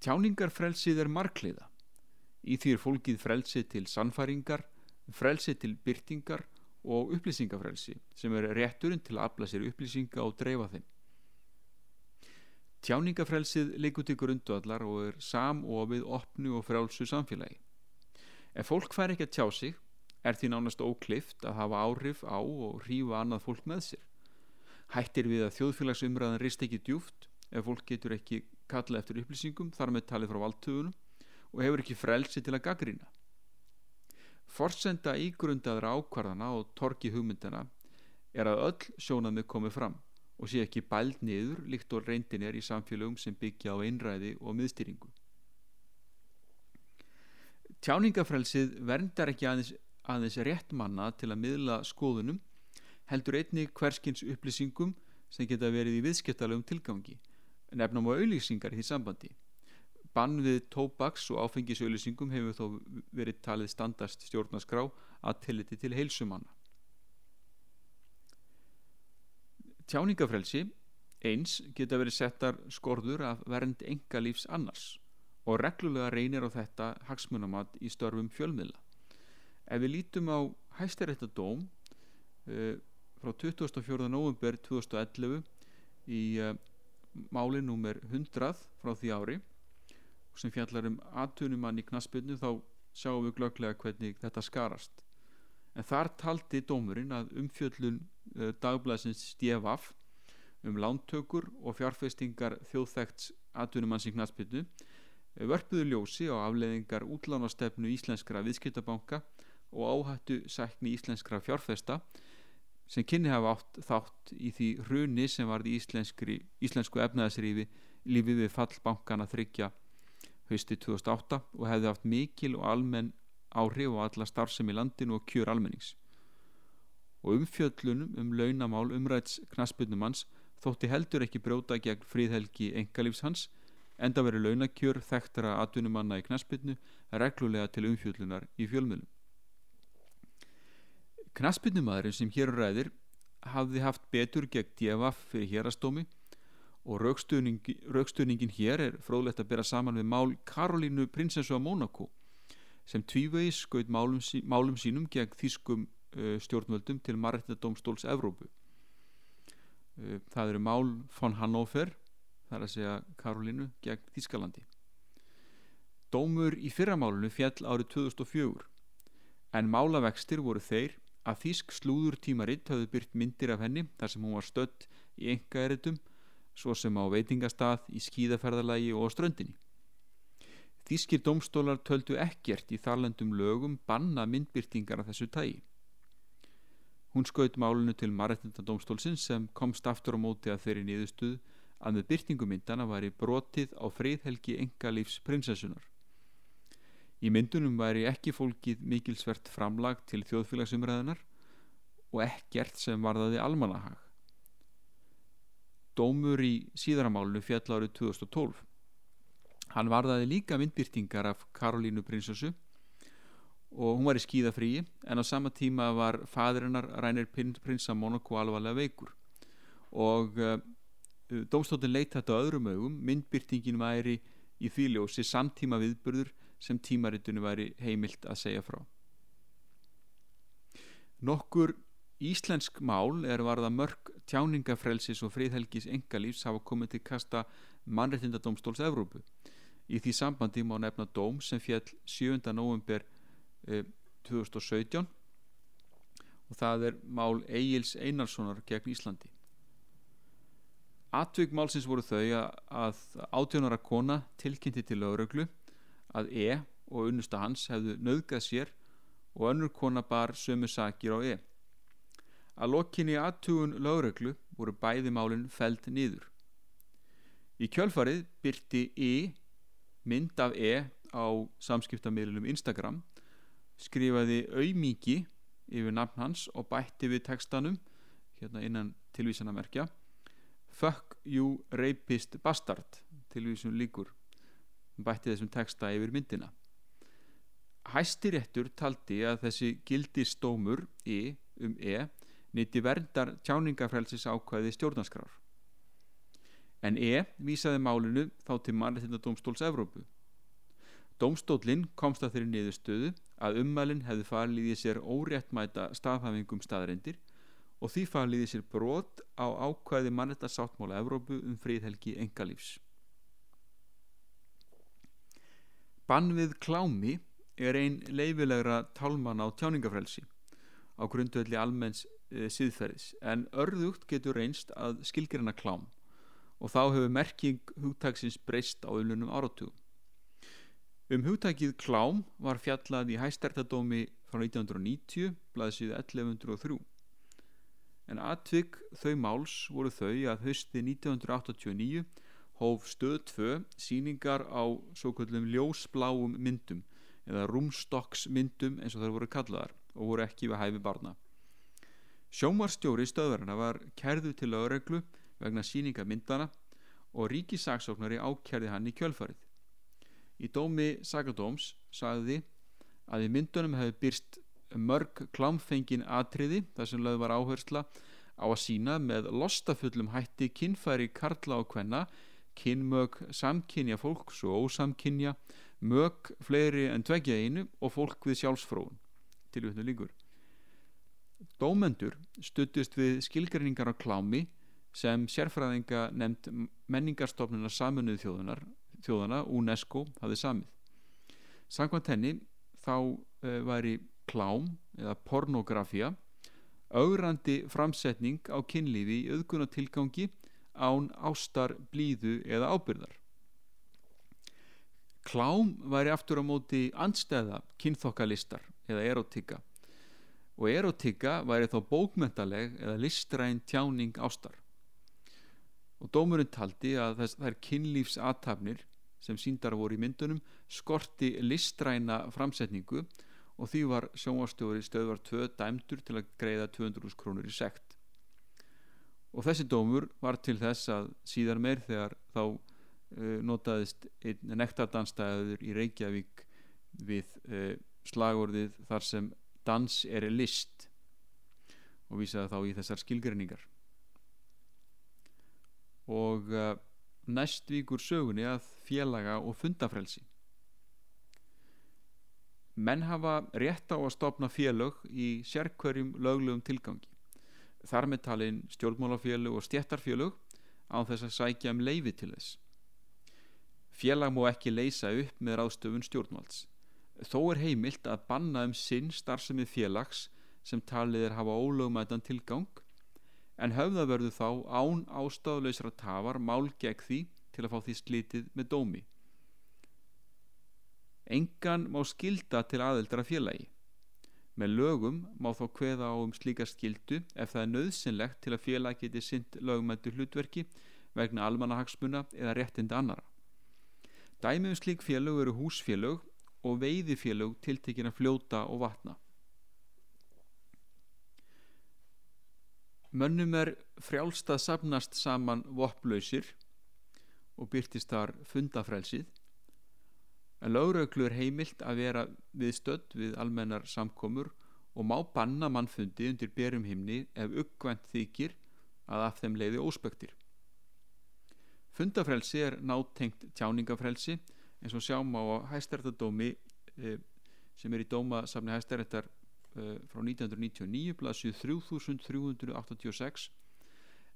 Tjáningarfrelsið er markliða. Í því er fólkið frelsið til sannfæringar, frelsið til byrtingar og upplýsingafrelsi sem er rétturinn til að afla sér upplýsinga og dreifa þeim. Tjáningafrelsið leikur til grundvallar og er samofið opnu og frálsu samfélagi. Ef fólk fær ekki að tjá sig er því nánast óklift að hafa áhrif á og hrífa annað fólk með sér. Hættir við að þjóðfélagsumræðan rist ekki djúft ef fólk getur ekki kalla eftir upplýsingum þar með talið frá valdtöfunum og hefur ekki frelsi til að gaggrýna. Forsenda ígrundaðra ákvarðana og torki hugmyndana er að öll sjónamið komið fram og sé ekki bæld niður líkt og reyndin er í samfélögum sem byggja á einræði og miðstýringu. Tjáningafrelsið verndar ekki aðeins, aðeins rétt manna til að miðla skoðunum heldur einni hverskins upplýsingum sem geta verið í viðskiptalegum tilgangi nefnum á auðlýsingar í því sambandi. Bann við tóbaks og áfengisauðlýsingum hefur þó verið talið standast stjórnaskrá að tilliti til heilsumanna. Tjáningafrelsi eins geta verið settar skorður af vernd enga lífs annars og reglulega reynir á þetta hagsmunamat í störfum fjölmiðla. Ef við lítum á hæstaréttadóm uh, frá 24. november 2011 í uh, máli númer 100 frá því ári sem fjallar um aðtunumann í knaspinu þá sjáum við glögglega hvernig þetta skarast en þar taldi dómurinn að umfjöllun uh, dagblæsins stjefaf um lántökur og fjárfestingar þjóðþekts aðtunumanns í knaspinu uh, vörpuðu ljósi á afleðingar útlánastefnu íslenskra viðskiptabanka og áhættu sækni íslenskra fjárfesta sem kynni hafa átt þátt í því hruni sem var í íslensku efnaðasrífi lífið við fallbankana þryggja hausti 2008 og hefði haft mikil og almenn áhrif á alla starfsem í landinu og kjör almennings. Og umfjöllunum um launamál umræts knaspunumanns þótti heldur ekki bróta gegn fríðhelgi engalífs hans enda verið launakjör þekktara atvinnumanna í knaspinu reglulega til umfjöllunar í fjölmjölum Knaspinnumadurinn sem hér ræðir hafði haft betur gegn djefaf fyrir hérastómi og raukstuðningin hér er fróðlegt að bera saman við mál Karolínu prinsessu af Mónakó sem tvívegi skaut málum, sí, málum sínum gegn þýskum uh, stjórnvöldum til Marrettadómstóls Evrópu uh, það eru mál von Hannover þar að segja Karolínu gegn Þýskalandi Dómur í fyrramálunu fjall árið 2004 en málavextir voru þeir að Þýsk slúður tímaritt hafði byrt myndir af henni þar sem hún var stött í enga eritum svo sem á veitingastað, í skíðaferðalagi og á ströndinni. Þískir domstólar töldu ekkert í þarlandum lögum banna myndbyrtingar af þessu tægi. Hún skaut málunu til Marættindadómstólsins sem komst aftur á móti að þeirri niðurstuð að með byrtingumyndana væri brotið á friðhelgi engalífs prinsessunar. Í myndunum væri ekki fólkið mikilsvert framlag til þjóðfélagsumræðunar og ekkert sem varðaði almanahag dómur í síðaramálunu fjall árið 2012 hann varðaði líka myndbyrtingar af Karolínu prinsessu og hún var í skíðafríi en á sama tíma var fadirinnar Rænir prinsa Monaco alvarlega veikur. Og uh, dómstóttin leitt þetta öðrum augum. Myndbyrtingin væri í þvíljósi samtíma viðburður sem tímarittunni væri heimilt að segja frá. Nokkur Íslensk mál er varða mörg tjáningafrelsis og friðhelgis engalífs hafa komið til kasta mannrettindadómstóls Evrópu. Í því sambandi má nefna dóm sem fjall 7. november eh, 2017 og það er mál Egil's Einarssonar gegn Íslandi. Atvík málsins voru þau að átjónara kona tilkynnti til lögreglu að E og unnusta hans hefðu nöðgað sér og önnur kona bar sömu sakir á E. Að lokinni aðtugun lögreglu voru bæði málinn feld nýður. Í kjölfarið byrti E mynd af E á samskiptamílunum Instagram skrifaði auðmíki yfir nafn hans og bætti við textanum hérna innan tilvísanamerkja Fuck you rapist bastard tilvísun líkur bætti þessum texta yfir myndina Hæstiréttur taldi að þessi gildistómur E um E nýtti verndar tjáningafrelsis ákvæði stjórnarskrár. En E vísaði málinu þá til mannreitindadómstóls Evrópu. Dómstólinn komst að þeirri niðurstöðu að ummælinn hefði farliðið sér óréttmæta staðhæfingum staðreindir og því farliðið sér brot á ákvæði mannreitasáttmála Evrópu um fríðhelgi engalífs. Bann við klámi er einn leifilegra tálman á tjáningafrelsi á grundvelli almenns e, síðferðis en örðugt getur reynst að skilgjörna klám og þá hefur merking hugtagsins breyst á öllunum áratugum. Um hugtækið klám var fjallað í hæstertadómi frá 1990, blaðsíðu 1103. En atvik þau máls voru þau að hösti 1989 hóf stöð 2 síningar á svo kallum ljósbláum myndum eða rúmstokksmyndum eins og þær voru kallaðar og voru ekki við hæfi barna. Sjómarstjóri stöðverðina var kærðu til lögreglu vegna síninga myndana og ríkisaksóknari ákjærði hann í kjölfarið. Í dómi Sagadóms sagði að í myndunum hefði byrst mörg klámfengin atriði þar sem lögð var áhersla á að sína með lostafullum hætti kinnfæri karla og kvenna, kinnmög samkynja fólks og ósamkynja, mög fleiri en tveggja einu og fólk við sjálfsfróun. Til við þetta líkur. Dómendur stuttist við skilgreiningar á klámi sem sérfræðinga nefnd menningarstofnuna saminuð þjóðunar, þjóðana UNESCO hafið samið. Sankvæmt henni þá uh, væri klám eða pornografía augrandi framsetning á kynlífi í auðgunatilgangi án ástar, blíðu eða ábyrðar. Klám væri aftur á móti andstæða kynþokkalistar eða erotika og erotika væri þá bókmentaleg eða listræn tjáning ástar og dómurinn taldi að þess, þær kynlífsatafnir sem síndar voru í myndunum skorti listræna framsetningu og því var sjónvarstjóri stöðvar 2 dæmdur til að greiða 200 krónur í sekt. Og þessi dómur var til þess að síðar meir þegar þá uh, notaðist nektardanstæður í Reykjavík við uh, slagorðið þar sem dans er list og vísaði þá í þessar skilgreiningar og uh, næst vikur sögunni að félaga og fundafrelsi. Menn hafa rétt á að stopna félög í sérkverjum löglegum tilgangi. Þar með talin stjórnmálafélög og stjættarfélög á þess að sækja um leifi til þess. Félag má ekki leysa upp með ráðstöfun stjórnvalds. Þó er heimilt að banna um sinn starfsemið félags sem talið er hafa ólögumætan tilgang en höfða verður þá án ástaflausra tafar mál gegn því til að fá því slitið með dómi. Engan má skilda til aðeldra félagi. Með lögum má þá kveða á um slíka skildu ef það er nöðsynlegt til að félag geti synd lögumættu hlutverki vegna almanahagsmuna eða réttinda annara. Dæmi um slík félög eru húsfélög og veiðifélög tiltekina fljóta og vatna. Mönnum er frjálst að sapnast saman vopplausir og byrtist þar fundafrelsið en lögreglu er heimilt að vera við stödd við almennar samkomur og má banna mannfundi undir berum himni ef uppgvænt þykir að af þeim leiði óspektir. Fundafrelsi er nátengt tjáningafrelsi eins og sjáum á hæstærtadómi eh, sem er í dómasafni hæstærtar frá 1999 blaðsju 3386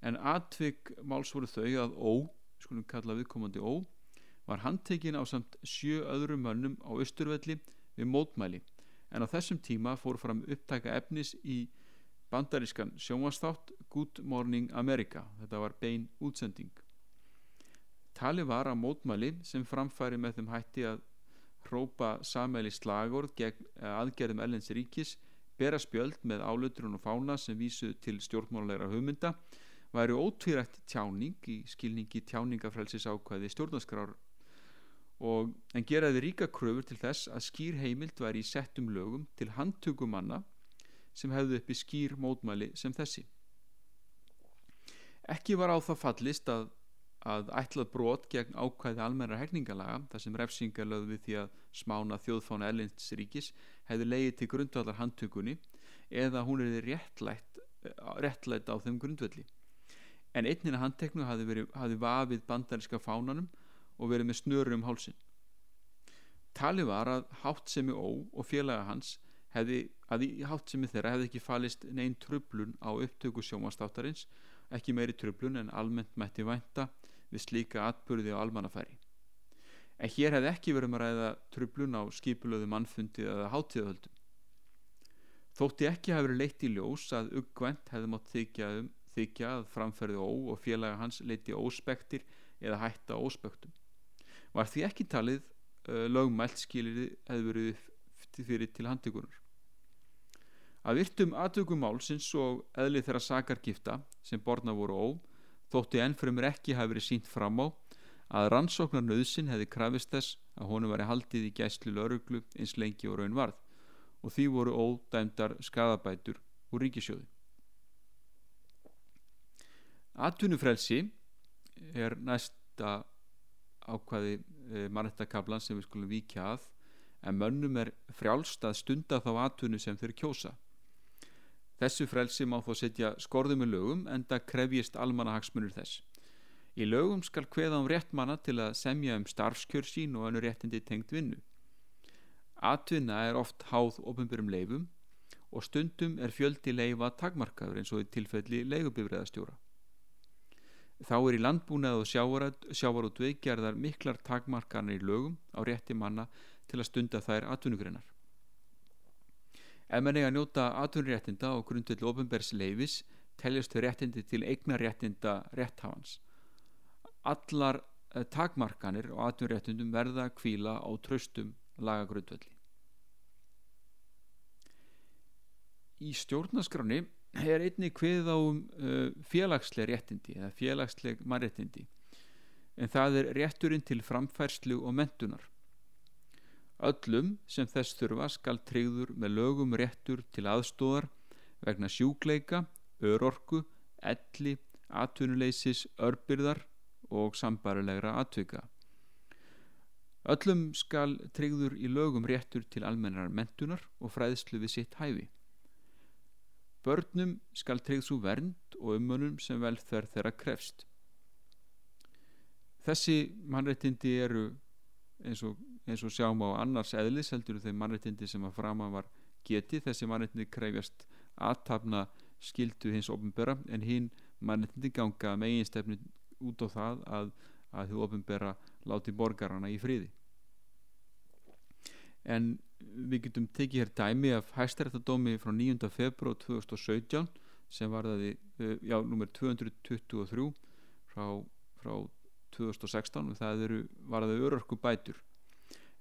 en atvik máls voru þau að ó, skulum kalla viðkomandi ó var handtekinn á samt sjö öðrum mönnum á Östurvelli við mótmæli. En á þessum tíma fór fram upptæka efnis í bandarískan sjónvastátt Good Morning America. Þetta var bein útsending. Tali var að mótmæli sem framfæri með þeim hætti að hrópa samæli slagord gegn aðgerðum Ellens ríkis bera spjöld með álutrun og fána sem vísuð til stjórnmálulegra hugmynda væri ótvírætt tjáning í skilningi tjáningafrelsis ákvæði stjórnaskrar og en geraði ríka kröfur til þess að skýr heimild væri í settum lögum til handtökumanna sem hefðu uppi skýr mótmæli sem þessi. Ekki var á það fallist að, að ætlað brot gegn ákvæði almenna herningalaga þar sem refsingar lögðu við því að smána þjóðfána ellinsríkis hefðu leiðið til grundvallar handtökunni eða hún er réttlætt, réttlætt á þeim grundvalli. En einnina handteknu hafi, verið, hafi vafið bandaríska fánanum og verið með snöru um hálsin talið var að háttsemi ó og félaga hans hefði, að í háttsemi þeirra hefði ekki falist neinn trublun á upptöku sjómanstáttarins ekki meiri trublun en almennt mætti vænta við slíka atbyrði á almannafæri en hér hefði ekki verið með ræða trublun á skipulöðu mannfundi eða háttíðahöldum þótti ekki hafi verið leitt í ljós að uggvænt hefði mátt þykja, um, þykja að framferði ó og félaga hans leiti óspektir eða hætta óspektum var því ekki talið uh, lögmælt skilirði hefði verið fyrir til handtökunar. Að virtum aðtökum málsins og eðli þeirra sakargifta sem borna voru ó þótti ennfremur ekki hafi verið sínt fram á að rannsóknar nöðsin hefði krafist þess að honum væri haldið í gæslu lauruglu eins lengi og raun varð og því voru ódæmdar skadabætur úr ríkisjóði. Atvinnufrelsi er næsta ákvaði e, mannettakablan sem við skulum víkja að en mönnum er frjálst að stunda þá atvinnu sem þeir kjósa þessu frelsi má þó setja skorðum með lögum en það krefjist almanahagsmunur þess í lögum skal hveða um rétt manna til að semja um starfskjör sín og önnu réttindi tengt vinnu atvinna er oft háð ofinbjörnum leifum og stundum er fjöldi leifa takmarkaður eins og í tilfelli leigubifræðastjóra Þá er í landbúnað og sjávar og dveikjarðar miklar takmarkarnir í lögum á rétti manna til að stunda þær atvinnugreinar. Ef mann eiga að njóta atvinnuréttinda og grundveldi ofinbærs leifis teljast þau réttindi til eignar réttinda rétthafans. Allar eh, takmarkanir og atvinnuréttindum verða að kvíla á tröstum lagagrundvelli. Í stjórnaskráni er einni hvið á um, uh, félagsleg réttindi eða félagsleg mannréttindi en það er rétturinn til framfærslu og mentunar öllum sem þess þurfa skal treyður með lögum réttur til aðstóðar vegna sjúkleika, örorku, elli, atvinnuleysis, örbyrðar og sambarilegra atvika. Öllum skal treyður í lögum réttur til almennar mentunar og fræðslu við sitt hæfi. Börnum skal treyð svo vernd og umönum sem velferð þeirra krefst. þessi mannréttindi eru eins og, eins og sjáum á annars eðlis heldur þeim mannréttindi sem að frama var geti þessi mannréttindi krefjast aðtapna skildu hins ofnbera en hinn mannréttindi ganga megin stefni út á það að, að þú ofnbera láti borgarana í friði en við getum tekið hér dæmi af hæstaréttadómi frá 9. februar 2017 sem var það eh, já, nummer 223 frá, frá 2016 og það eru, var það örörku bætur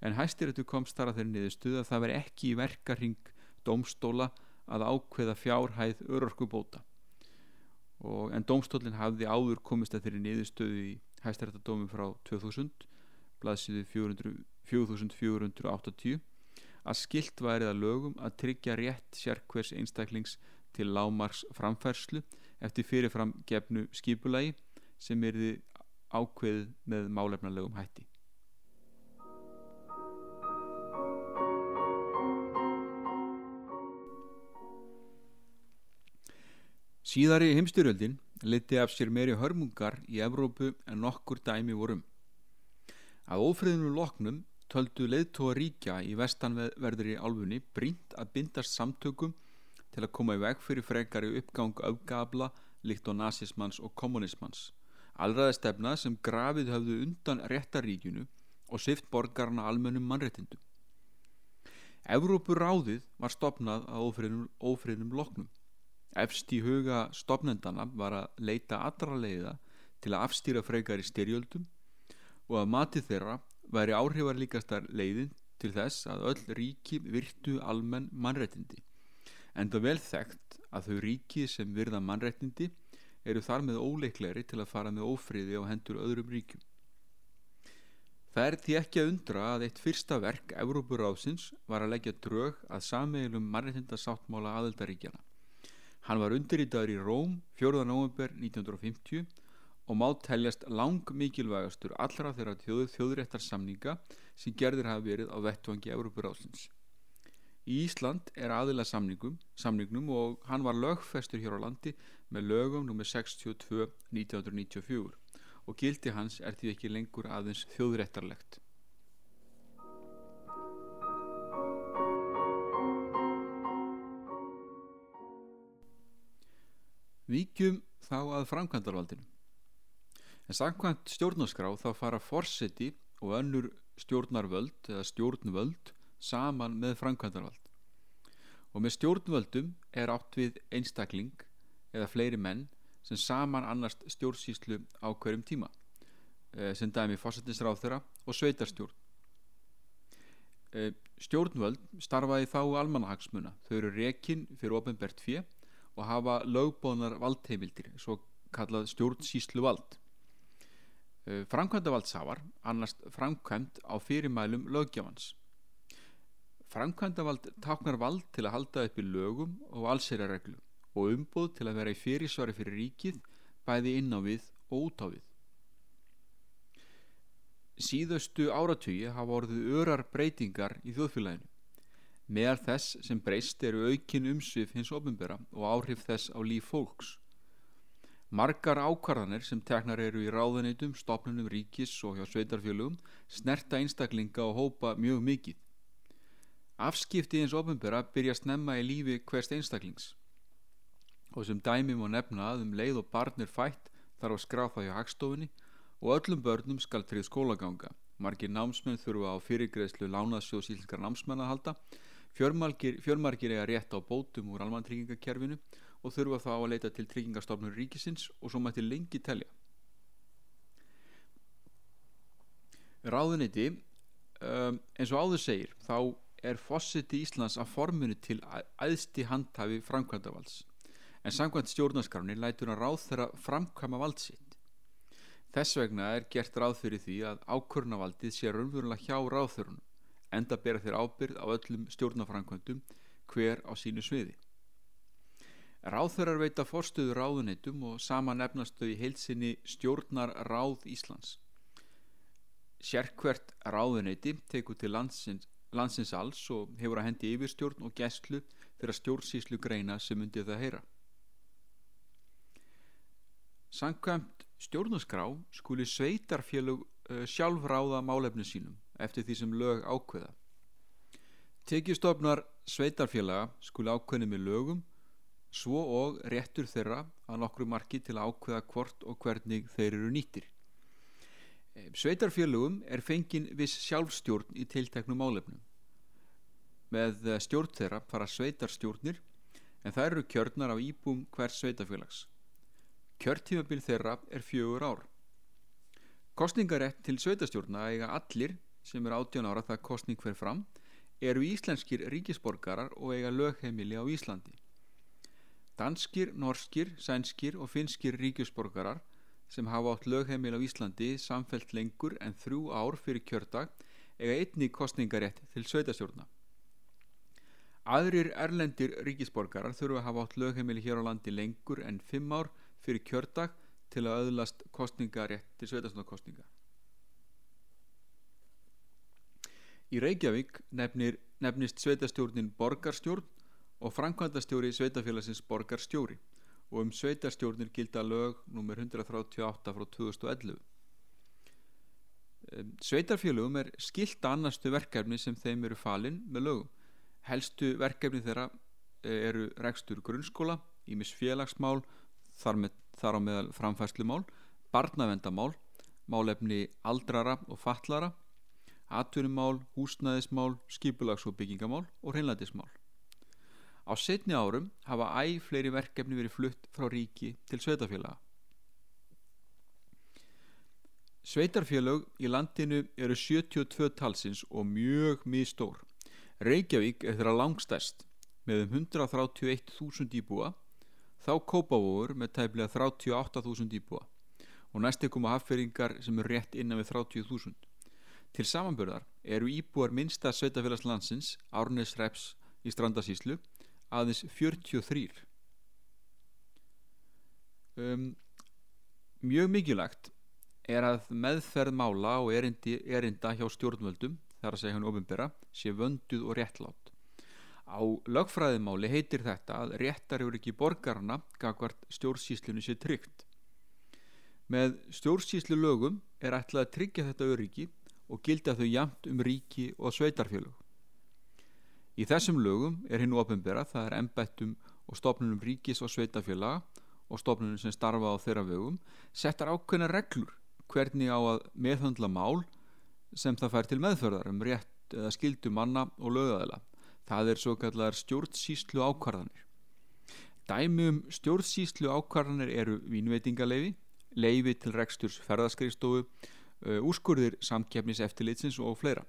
en hæstaréttu komst þar að þeirri niðurstuð að það veri ekki í verkaring domstóla að ákveða fjárhæð örörku bóta og, en domstólinn hafði áður komist að þeirri niðurstöðu í hæstaréttadómi frá 2000 blaðsíðu 4480 að skilt værið að lögum að tryggja rétt sérkvers einstaklings til lámars framfærslu eftir fyrirfram gefnu skipulagi sem erði ákveð með málefnarlegum hætti. Síðari heimstyrjöldin liti af sér meiri hörmungar í Evrópu en nokkur dæmi vorum. Að ófriðnum loknum töldu leiðtóa ríkja í vestanverðri álfunni brínt að bindast samtökum til að koma í veg fyrir frekari uppgang öfgabla líkt á nazismans og kommunismans. Alræði stefna sem grafið höfðu undan réttaríkjunu og sift borgarna almennum mannréttindum. Evrópur ráðið var stopnað að ófriðnum loknum. Efst í huga stopnendana var að leita allra leiða til að afstýra frekar í styrjöldum og að mati þeirra væri áhrifar líkastar leiðin til þess að öll ríki virtu almenn mannrættindi. En það vel þekkt að þau ríki sem virða mannrættindi eru þar með óleikleri til að fara með ófríði á hendur öðrum ríkjum. Það er því ekki að undra að eitt fyrsta verk Evrópuráðsins var að leggja drög að sameilum mannrættindasáttmála aðeldaríkjana. Hann var undirritaður í Róm 4. november 1950 og má teljast lang mikilvægastur allra þeirra þjóðu þjóðréttar samninga sem gerðir hafa verið á vettvangi Európuráðsins. Í Ísland er aðila samningum, samningnum og hann var lögfestur hér á landi með lögum nr. 62 1994 og gildi hans er því ekki lengur aðeins þjóðréttarlegt. Víkjum þá að framkvæmdarvaldinu. En samkvæmt stjórnarskrá þá fara forseti og önnur stjórnarvöld eða stjórnvöld saman með framkvæmdarvald. Og með stjórnvöldum er átt við einstakling eða fleiri menn sem saman annast stjórnsýslu á hverjum tíma eh, sem dæmi fórsetinsráð þeirra og sveitarstjórn. Eh, stjórnvöld starfaði þá almanahagsmuna. Þau eru rekin fyrir ofinbært fjö og hafa lögbóðnar valdheimildir svo kallað stjórnsýslu vald eh, framkvæmda valdsafar annars framkvæmt á fyrirmælum lögjafans framkvæmda vald taknar vald til að halda upp í lögum og allserareglu og umbúð til að vera í fyrirsvari fyrir ríkið bæði inn á við og út á við. Síðustu áratugi hafa orðið örar breytingar í þjóðfélaginu Meðal þess sem breyst eru aukin umsvið hins ofinbera og áhrif þess á líf fólks. Margar ákvarðanir sem teknar eru í ráðanitum, stopnunum ríkis og hjá sveitarfjölugum snerta einstaklinga og hópa mjög mikið. Afskiptið hins ofinbera byrja snemma í lífi hverst einstaklings. Og sem dæmi má nefna að um leið og barn er fætt þarf að skrá það hjá hagstofunni og öllum börnum skal trið skólaganga. Margir námsmenn þurfa á fyrirgreðslu lánaðsjóðsílskar námsmenn að halda Fjörmargir, fjörmargir eiga rétt á bótum úr almantryggingakerfinu og þurfa þá að leita til tryggingastofnur ríkisins og svo mætti lengi telja. Ráðuniti, um, eins og áður segir, þá er fósiti Íslands að formunu til aðsti handhafi framkvæmdavalds en samkvæmt stjórnarskrafni lætur hann ráð þeirra framkvæma valdsitt. Þess vegna er gert ráð fyrir því að ákvörnavaldið sé raunverulega hjá ráðþörunum enda bera þeir ábyrð á öllum stjórnafrankvöndum hver á sínu sviði. Ráþörar veita forstuðu ráðunitum og sama nefnastu í heilsinni stjórnar ráð Íslands. Sérkvert ráðuniti tekur til landsins, landsins alls og hefur að hendi yfirstjórn og gæslu þeirra stjórnsíslu greina sem undið það heyra. Sankvæmt Stjórnarskrá skuli sveitarfélög uh, sjálf ráða málefni sínum eftir því sem lög ákveða. Tekjustofnar sveitarfélaga skuli ákveðni með lögum svo og réttur þeirra að nokkru marki til að ákveða hvort og hvernig þeir eru nýttir. Sveitarfélögum er fengin viss sjálfstjórn í tilteknum málefnum. Með stjórn þeirra fara sveitarstjórnir en það eru kjörnar á íbúm hvers sveitarfélags. Kjörtímabil þeirra er fjögur ár. Kostningarétt til sveitarstjórna eiga allir sem er 18 ára það kostning hver fram eru íslenskir ríkisborgarar og eiga lögheimili á Íslandi. Danskir, norskir, sænskir og finskir ríkisborgarar sem hafa átt lögheimil á Íslandi samfelt lengur en þrjú ár fyrir kjördag eiga einni kostningarétt til sveitarstjórna. Aðrir erlendir ríkisborgarar þurfa að hafa átt lögheimili hér á landi lengur en fimm ár fyrir kjördag til að öðlast kostningarétt til sveitarstjórnarkostninga. Í Reykjavík nefnir, nefnist sveitarstjórnin borgarstjórn og framkvæmdastjóri sveitarfélagsins borgarstjóri og um sveitarstjórnir gilda lög nr. 138 frá 2011. Sveitarfélögum er skilt annastu verkefni sem þeim eru falin með lögum helstu verkefni þeirra eh, eru rekstur grunnskóla, ímis félagsmál, þar, með, þar á meðal framfæslumál, barnavendamál, málefni aldrara og fallara, atvinnumál, húsnæðismál, skipulags- og byggingamál og hreinlætismál. Á setni árum hafa æg fleiri verkefni verið flutt frá ríki til sveitafélaga. Sveitarfélög í landinu eru 72 talsins og mjög mjög stór. Reykjavík er þeirra langstæst með um 131.000 íbúa þá Kópavóður með tæplega 38.000 íbúa og næstu koma haffeyringar sem er rétt innan við 30.000. Til samanbörðar eru íbúar minnsta sveitafélagslandsins Árnes Reps í Strandasíslu aðeins 43. Um, mjög mikilvægt er að meðferð mála og erindi, erinda hjá stjórnvöldum þar að segja hann ofinbera, sé vönduð og réttlátt. Á lögfræðimáli heitir þetta að réttar eru ekki borgarna gagvart stjórnsýslunni sé tryggt. Með stjórnsýslu lögum er ætlað að tryggja þetta öryggi og gilda þau jamt um ríki og sveitarfélög. Í þessum lögum er hinn ofinbera, það er embættum og stofnunum ríkis og sveitarfélaga og stofnunum sem starfa á þeirra vögum, settar ákveðna reglur hvernig á að meðhandla mál sem það fær til meðförðar um rétt eða skildu manna og lögæðila. Það er svo kallar stjórnsýslu ákvarðanir. Dæmi um stjórnsýslu ákvarðanir eru vínveitingaleifi, leifi til reksturs ferðaskriðstofu, úrskurðir samkjefnis eftirlitsins og fleira.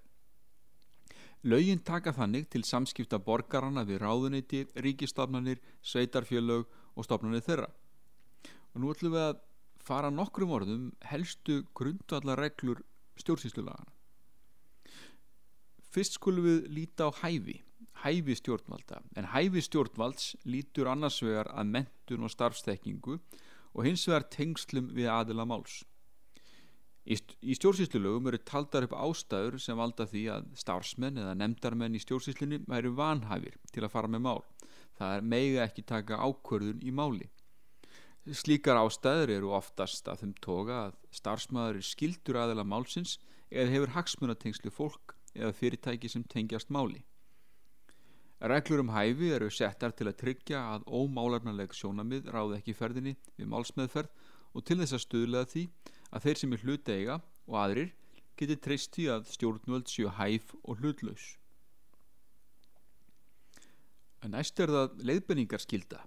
Laugin taka þannig til samskipta borgarana við ráðuniti, ríkistofnanir, sveitarfjölög og stofnanir þeirra. Og nú ætlum við að fara nokkrum orðum helstu grundvallar reglur stjórnsýslulagana. Fyrst skulum við líta á hæfi, hæfi stjórnvalda, en hæfi stjórnvalds lítur annars vegar að mentun og starfstekkingu og hins vegar tengslum við aðila máls. Í, stjórnsýslulögum eru taldar upp ástæður sem valda því að starfsmenn eða nefndarmenn í stjórnsýslunni væri vanhæfir til að fara með mál. Það er meiga ekki taka ákvörðun í máli. Slíkar ástæður eru oftast að þeim toga að starfsmæður er skildur aðila málsins eða hefur hagsmunatengslu fólk eða fyrirtæki sem tengjast máli. Reglur um hæfi eru settar til að tryggja að ómálarnarleg sjónamið ráði ekki ferðinni við málsmeðferð og til þess að stuðlega því að þeir sem er hlut eiga og aðrir geti treyst því að stjórnvöld séu hæf og hlutlaus. Næst er það leiðbenningar skilda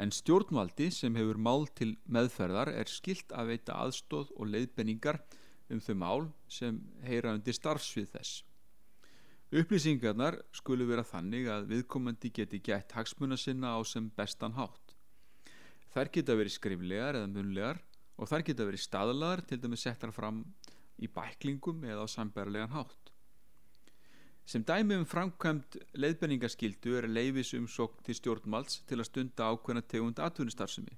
en stjórnvaldi sem hefur mál til meðferðar er skilt að veita aðstóð og leiðbenningar um þau mál sem heyra undir starfsvið þess. Upplýsingarnar skulu vera þannig að viðkomandi geti gætt hagsmuna sinna á sem bestan hátt. Þær geta verið skriflegar eða munlegar og þær geta verið staðlagar til dæmis settar fram í bæklingum eða á sambærlegan hátt. Sem dæmi um framkvæmt leiðbenningaskildu er leifis umsókn til stjórnvalds til að stunda ákveðna tegund atvinnustarfsemi.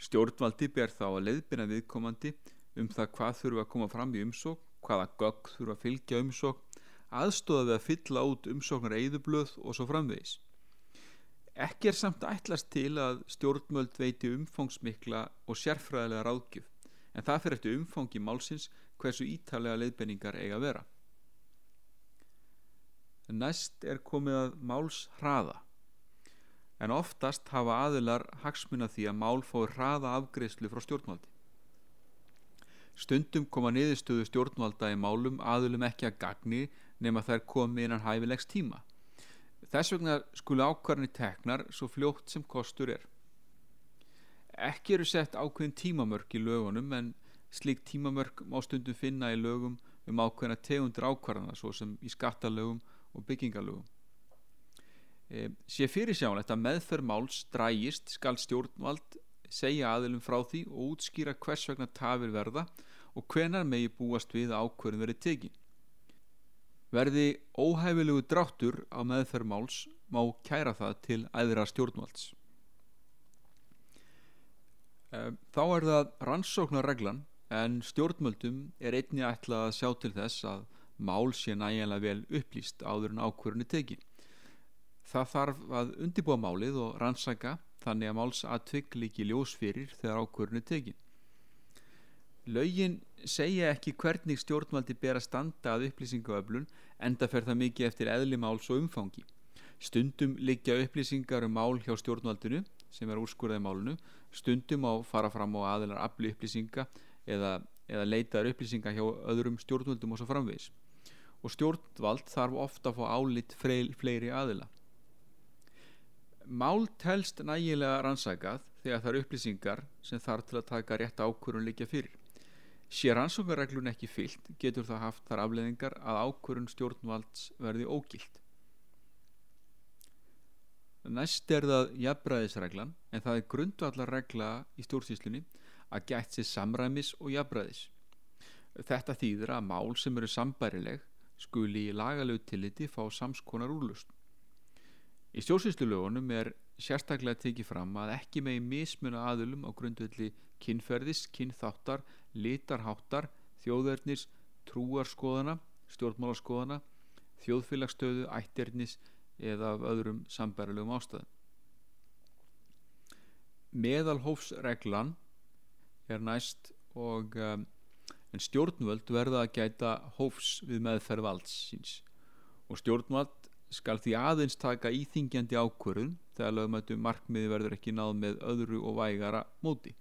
Stjórnvaldi ber þá að leiðbenna viðkomandi um það hvað þurfa að koma fram í umsók, hvaða gögg þurfa að fylgja umsók, aðstóða við að fylla út umsóknar eðublöð og svo framvegis. Ekki er samt ætlast til að stjórnmöld veiti umfangsmikla og sérfræðilega ráðgjöf en það fyrir eftir umfangi málsins hversu ítalega leiðbenningar eiga að vera. Næst er komið að máls hraða en oftast hafa aðilar hagsmuna því að mál fái hraða afgreðslu frá stjórnvaldi. Stundum koma niðurstöðu stjórnvalda í málum aðilum ekki að gagni nema þær komi innan hæfilegs tíma. Þess vegna skulu ákvarðinni teknar svo fljótt sem kostur er. Ekki eru sett ákveðin tímamörk í lögunum en slik tímamörk má stundum finna í lögum um ákveðina tegundur ákvarðana svo sem í skattalögum og byggingalögum. E, sé fyrir sjánlegt að meðferð máls drægist skal stjórnvald segja aðilum frá því og útskýra hvers vegna tafir verða og hvenar megi búast við ákverðin verið tekið. Verði óhæfilegu dráttur á meðferð máls má kæra það til æðra stjórnvalds. E, þá er það rannsóknarreglan en stjórnmöldum er einni ætlað að sjá til þess að mál sé nægilega vel upplýst áður en ákverðinu tekið. Það þarf að undibúa málið og rannsaka þannig að málsatvik líki ljós fyrir þegar ákvörðinu tekin. Laugin segja ekki hvernig stjórnvaldi ber að standa að upplýsingaöflun enda fer það mikið eftir eðli máls og umfangi. Stundum liggja upplýsingar um mál hjá stjórnvaldinu sem er úrskurðað í málunu, stundum á fara fram á aðilar afli upplýsinga eða, eða leitaður upplýsinga hjá öðrum stjórnvaldum og svo framvegs. Og stjórnvald þarf ofta að fá álitt fleiri aðila. Mál telst nægilega rannsækað þegar það eru upplýsingar sem þarf til að taka rétt ákvörun líka fyrir. Sér rannsókarreglun ekki fyllt getur það haft þar afleðingar að ákvörun stjórnvalds verði ógilt. Næst er það jafnbræðisreglan en það er grundvallar regla í stjórnsýslunni að gætt sér samræmis og jafnbræðis. Þetta þýðir að mál sem eru sambærileg skuli í lagalegu tilliti fá samskonar úrlust. Í stjórnsýslulögunum er sérstaklega tekið fram að ekki megi mismuna aðulum á grundvelli kynferðis, kynþáttar, litarháttar, þjóðverðnis, trúarskoðana, stjórnmálaskoðana, þjóðfélagstöðu, ætternis eða af öðrum sambærilegum ástæðum. Meðalhófsreglan er næst og um, en stjórnvöld verða að gæta hófs við meðferð valds síns og stjórnvald skal því aðeins taka íþingjandi ákvörðun þegar lögmættu markmiði verður ekki náð með öðru og vægara móti.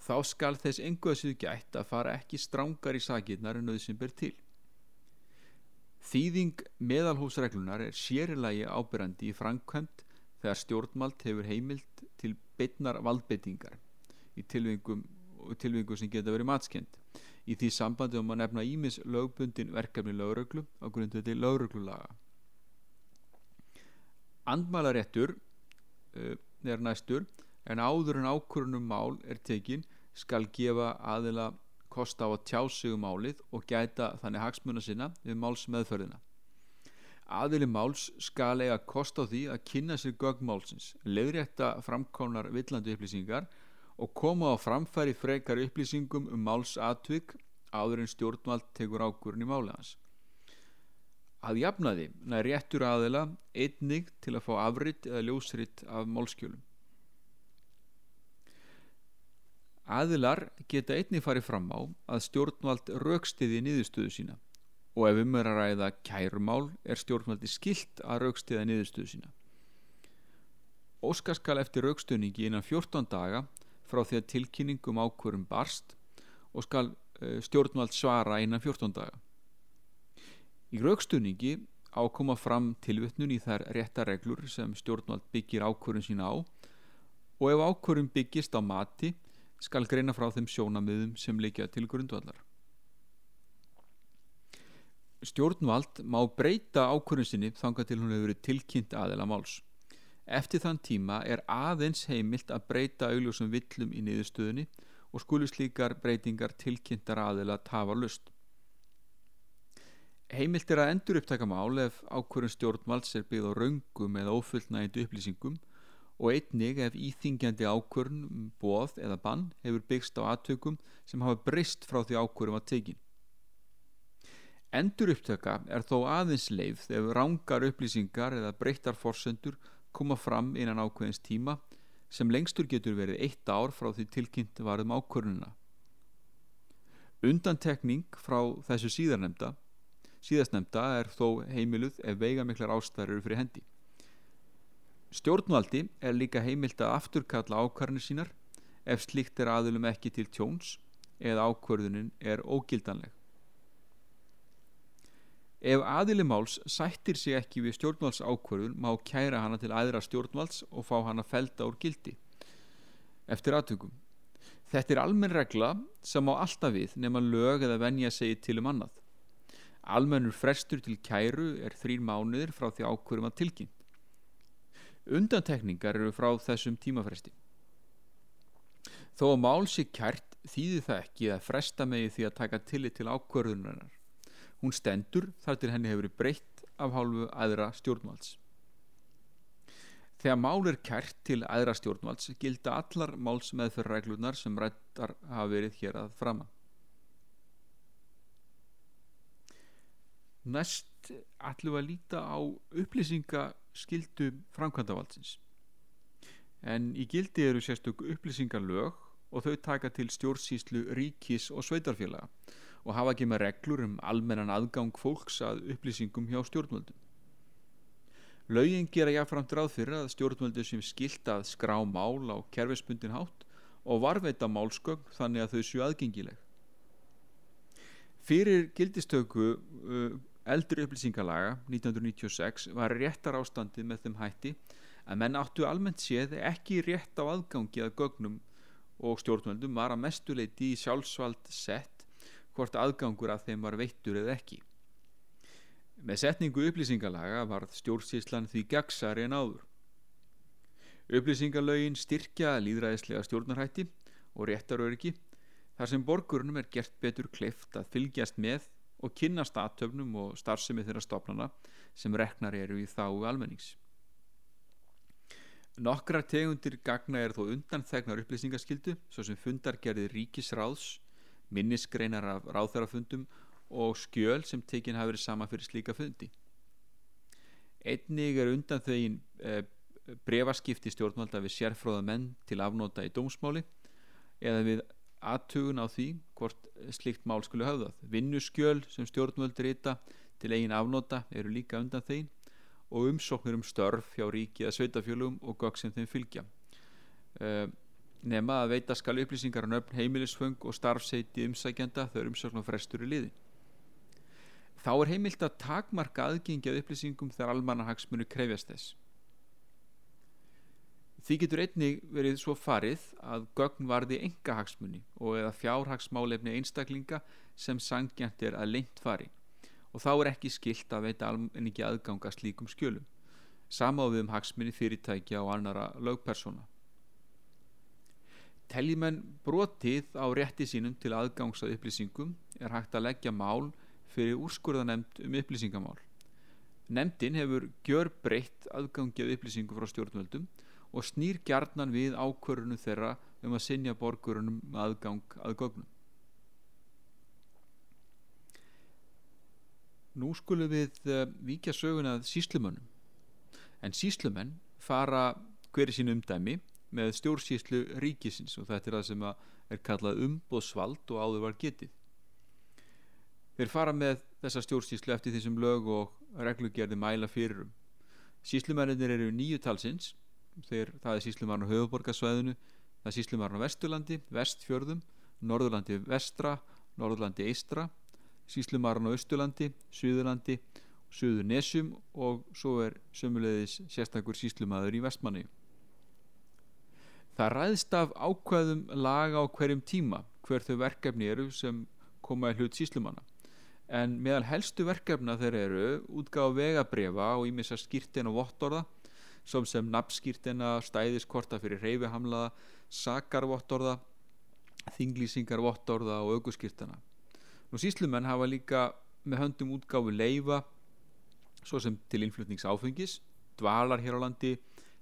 Þá skal þess enguðsvið gætt að fara ekki strángar í sakirnar en sem ber til. Þýðing meðalhósreglunar er sérilagi ábyrrandi í framkvæmt þegar stjórnmalt hefur heimilt til beitnar valdbeitingar í tilvingum, tilvingum sem geta verið matskend. Í því sambandi um að nefna ímis lögbundin verkefni lögreglu á grundu til lögreglulaga. Andmælaréttur uh, er næstur en áður en ákvörunum mál er tekin skal gefa aðila kost á að tjá sig um málið og gæta þannig hagsmuna sinna við máls meðferðina. Aðili máls skal eiga kost á því að kynna sér gögmálsins, leiðrétta framkánar villandi upplýsingar og koma á framfæri frekar upplýsingum um máls atvik áður en stjórnvald tekur ákvörun í málið hans að jafnaði nær réttur aðila einnig til að fá afritt eða ljósritt af málskjölum. Aðilar geta einnig farið fram á að stjórnvald raukstiði niðurstöðu sína og ef um er að ræða kærumál er stjórnvaldi skilt að raukstiða niðurstöðu sína. Óskar skal eftir raukstöningi innan 14 daga frá því að tilkynningum ákvörum barst og skal eh, stjórnvald svara innan 14 daga. Í raukstunningi ákoma fram tilvittnun í þær réttareglur sem stjórnvald byggir ákvörðun sína á og ef ákvörðun byggist á mati skal greina frá þeim sjónamiðum sem leikja til grundvallar. Stjórnvald má breyta ákvörðun sinni þanga til hún hefur verið tilkynnt aðela máls. Eftir þann tíma er aðeins heimilt að breyta augljósum villum í niðurstöðunni og skulu slíkar breytingar tilkynntar aðela tafa lust. Heimilt er að endur upptaka mál ef ákvörðun stjórnvalds er byggð á raungum eða ofullnægindu upplýsingum og einnig ef íþingjandi ákvörðun, um bóð eða bann hefur byggst á aðtökum sem hafa breyst frá því ákvörðum að tekin. Endur upptaka er þó aðeins leið ef rángar upplýsingar eða breyttar forsendur koma fram innan ákveðins tíma sem lengstur getur verið eitt ár frá því tilkynnt varum ákvörðununa Undantekning frá þessu síðastnemda er þó heimiluð ef veigamiklar ástæður eru fyrir hendi. Stjórnvaldi er líka heimilt að afturkalla ákvarðinu sínar ef slíkt er aðlum ekki til tjóns eða ákvarðunin er ógildanleg. Ef aðilimáls sættir sig ekki við stjórnvaldsákvarðun má kæra hana til aðra stjórnvalds og fá hana felda úr gildi eftir aðtökum. Þetta er almenn regla sem á alltaf við nema lög eða venja segi til um annað. Almennur frestur til kæru er þrýr mánuðir frá því ákvörum að tilkynnt. Undantekningar eru frá þessum tímafresti. Þó að mál sé kært þýðir það ekki að fresta megi því að taka tillit til ákvörðunarinnar. Hún stendur þar til henni hefur breytt af hálfu aðra stjórnvalds. Þegar mál er kært til aðra stjórnvalds gilda allar máls meðferðreglunar sem rættar hafa verið hér að frama. Næst ætlum við að líta á upplýsingaskildu framkvæmdavaldsins. En í gildi eru sérstök upplýsingalög og þau taka til stjórnsýslu ríkis og sveitarfélaga og hafa ekki með reglur um almennan aðgang fólks að upplýsingum hjá stjórnvöldum. Laugin gera jáfnframt ráð fyrir að stjórnvöldu sem skilt að skrá mál á kerfisbundin hátt og varveita málskögn þannig að þau séu aðgengileg. Fyrir gildistöku uh, eldri upplýsingalaga 1996 var réttar ástandið með þeim hætti að menn áttu almennt séð ekki rétt á aðgangi að gögnum og stjórnvöldum var að mestuleiti í sjálfsvald sett hvort aðgangur að þeim var veittur eða ekki. Með setningu upplýsingalaga varð stjórnsíslan því gagsari en áður. Upplýsingalögin styrkja líðræðislega stjórnarhætti og réttaröryggi þar sem borgurnum er gert betur kleift að fylgjast með og kynast aðtöfnum og starfsemi þeirra stopnana sem reknar eru í þáu almennings. Nokkrar tegundir gagna er þó undan þegnar upplýsingaskildu svo sem fundargerði ríkisráðs, minnisgreinar af ráðþærafundum og skjöl sem tekin hafi verið sama fyrir slíka fundi. Einnig er undan þegin e, eh, brefaskipti stjórnvalda við sérfróða menn til afnóta í dómsmáli eða við aðtugun á því hvort slíkt mál skulle höfðað. Vinnuskjöl sem stjórnvöldi rita til eigin afnóta eru líka undan þegin og umsóknir um störf hjá ríki eða sveitafjölum og gögg sem þeim fylgja. E, nema að veita skal upplýsingar á nöfn heimilisföng og starfseiti umsækjanda þegar umsóknum frestur í liði. Þá er heimilt að takmarka aðgengja upplýsingum þegar almannahagsmunu krefjast þess. Því getur einnig verið svo farið að gögn varði enga hagsmuni og eða fjárhagsmálefni einstaklinga sem sangjant er að lengt fari og þá er ekki skilt að veita almenningi aðganga slíkum skjölum. Samáfið um hagsmuni fyrirtækja og annara lögpersona. Teljimenn brotið á rétti sínum til aðgangs að upplýsingum er hægt að leggja mál fyrir úrskurðanemnd um upplýsingamál. Nemndin hefur gjör breytt aðgangi af upplýsingu frá stjórnvöldum og snýr gjarnan við ákvörunum þeirra um að sinja borgurunum aðgang að gögnum. Nú skulum við uh, vikja sögun að síslumönnum. En síslumenn fara hverju sín umdæmi með stjórnsíslu ríkisins og þetta er það sem er kallað umbóðsvald og áður var getið. Þeir fara með þessa stjórnstíslu eftir þessum lög og reglugerði mæla fyrirum. Síslumennir eru nýju talsins, þeir, það er síslumarn á höfuborgarsvæðinu, það er síslumarn á Vesturlandi, Vestfjörðum, Norðurlandi Vestra, Norðurlandi Eistra, síslumarn á Östurlandi, Suðurlandi, Suðurnesum og svo er sömulegðis sérstakur síslumadur í Vestmanni. Það ræðst af ákveðum laga á hverjum tíma hver þau verkefni eru sem koma í hlut síslumanna en meðal helstu verkefna þeir eru útgáð vegabrefa og ímessa skýrtin og vottorða som sem nafnskýrtina, stæðiskorta fyrir reyfihamlaða, sakarvottorða þinglýsingar vottorða og auguskýrtina Nú síslumenn hafa líka með höndum útgáfu leifa svo sem til innflutnings áfengis dvalar hér á landi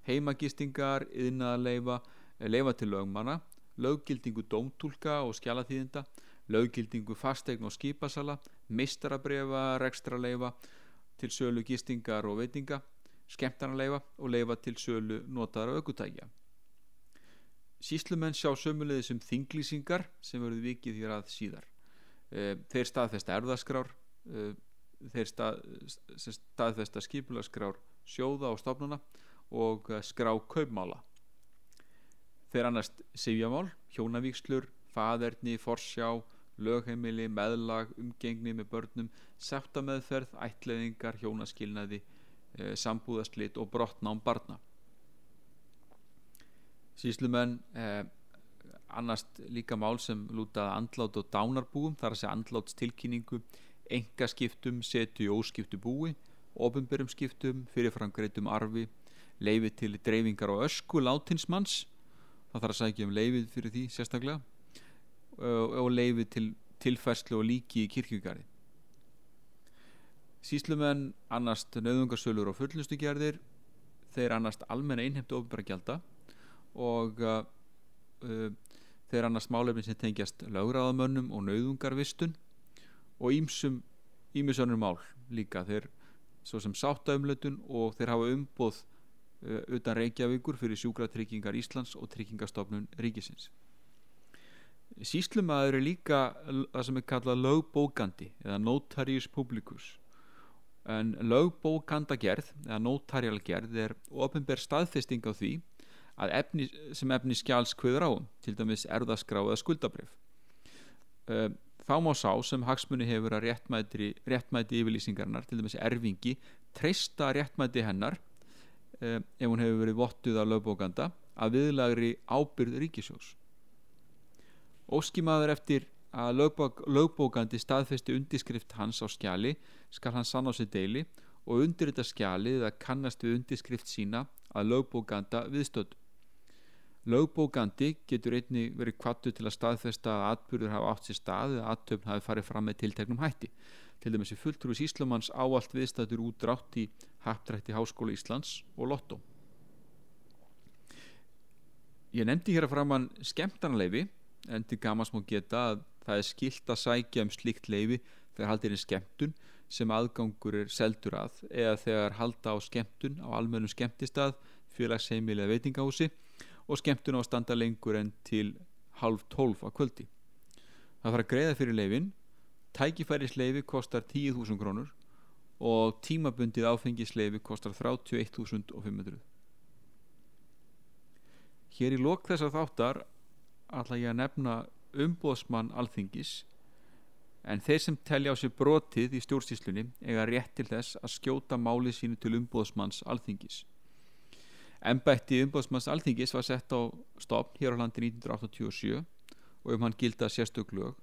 heimagistingar, yðnaðarleifa leifa til lögmanna löggildingu dómtúlka og skjalaþýðinda löggildingu fastegn og skipasala meistarabrefa, rekstraleifa til sölu gistingar og veitinga skemmtarnaleifa og leifa til sölu notaðar og aukutækja Síslumenn sjá sömulegði sem þinglýsingar sem verður vikið hér að síðar. Uh, þeir staðfesta erðaskrár uh, þeir stað, staðfesta skipulaskrár sjóða og stofnuna og skrá kaupmála. Þeir annast sifjamál, hjónavíkslur faderni, forsjá lögheimili, meðlag, umgengni með börnum, sættameðferð ætleðingar, hjónaskilnaði sambúðaslit og brottnám barna. Síslumenn eh, annast líka mál sem lútaði andlát og dánarbúum þar að segja andlátstilkynningu engaskiptum, setu í óskiptu búi ofinbörum skiptum, fyrirframgreitum arfi leifi til dreifingar og ösku látinsmanns það þarf að segja um leifið fyrir því sérstaklega og leifi til tilfærslu og líki í kirkjugarði Síslumenn annast nöðungarsölur og fullnustugerðir þeir annast almenna einhemtu ofnbæra gælda og uh, uh, þeir annast málefni sem tengjast lögráðamönnum og nöðungarvistun og ímsum ímisönur mál líka. Þeir svo sem sáttaumlötun og þeir hafa umboð uh, utan Reykjavíkur fyrir sjúkratryggingar Íslands og tryggingastofnun ríkisins. Síslumæður er líka það sem er kallað lögbókandi eða notarius publicus en lögbókandagerð eða notarialgerð er ofinber staðfesting á því efni, sem efni skjáls kvöður á til dæmis erðaskrá eða skuldabrif þá má sá sem hagsmunni hefur að réttmæti, réttmæti yfirlýsingarnar til dæmis erfingi treysta réttmæti hennar ef hún hefur verið vottuð af lögbókanda að viðlagri ábyrð ríkisjós Óskimaður eftir að lögbók, lögbókandi staðfesti undirskrift hans á skjali skal hann sann á sig deili og undir þetta skjali eða kannast við undirskrift sína að lögbókanda viðstöld. Lögbókandi getur einni verið kvattu til að staðfesta að atbyrður hafa átt sér stað eða aðtöfn hafi farið fram með tilteknum hætti. Til dæmis er fulltrúis Íslamanns áallt viðstættur útrátt í Haptrætti Háskóla Íslands og Lotto. Ég nefndi hér að framann skemmtarnleifi en til gamans má geta að það er skilt að sækja um slíkt leifi þegar haldir er skemmtun sem aðgangur er seldur að eða þegar halda á skemmtun á almennum skemmtistað, félagsheimil eða veitingahúsi og skemmtun á standa lengur en til halv tólf að kvöldi. Það þarf að greiða fyrir leifin, tækifærisleifi kostar 10.000 krónur og tímabundið áfengisleifi kostar 31.500. Hér í lok þessar þáttar ætla ég að nefna umbóðsmann alþingis en þeir sem telja á sér brotið í stjórnstíslunni eiga rétt til þess að skjóta máli sínu til umbóðsmanns alþingis. Embætti umbóðsmanns alþingis var sett á stopn hér á landi 1987 og um hann gilda sérstök lög.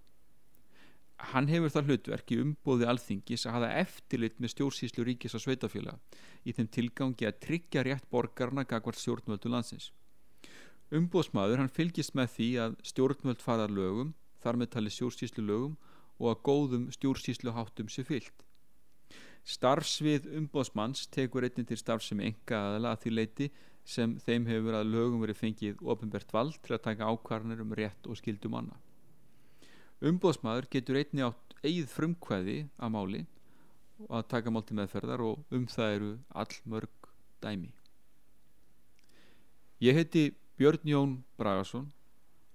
Hann hefur það hlutverk í umbóði alþingis að hafa eftirlit með stjórnstíslu ríkis og sveitafjöla í þeim tilgangi að tryggja rétt borgarna gagvart stjórnvöldu landsins Umbóðsmaður hann fylgist með því að stjórnvöld fara lögum, þar með tali stjórnstíslu lögum og að góðum stjórnstíslu háttum sé fyllt. Starfsvið umbóðsmanns tekur einnig til starfsemi enga aðala að því leiti sem þeim hefur að lögum verið fengið ofinbært vald til að taka ákvarnir um rétt og skildum manna. Umbóðsmaður getur einnig átt eigið frumkvæði að máli að taka mál til meðferðar og um það eru all mörg dæmi. Ég heiti Björn Jón Bragason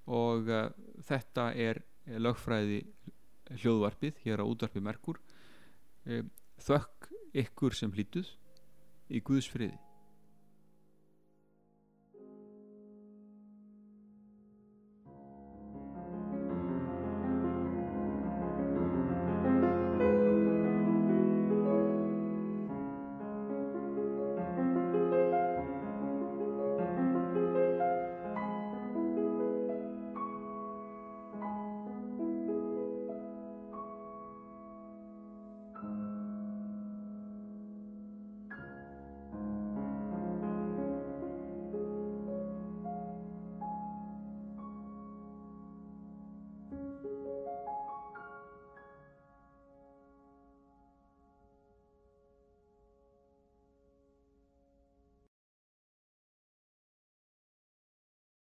og uh, þetta er lögfræði hljóðvarpið hér á útvarpið Merkur. Uh, þökk ykkur sem hlýtuð í Guðs friði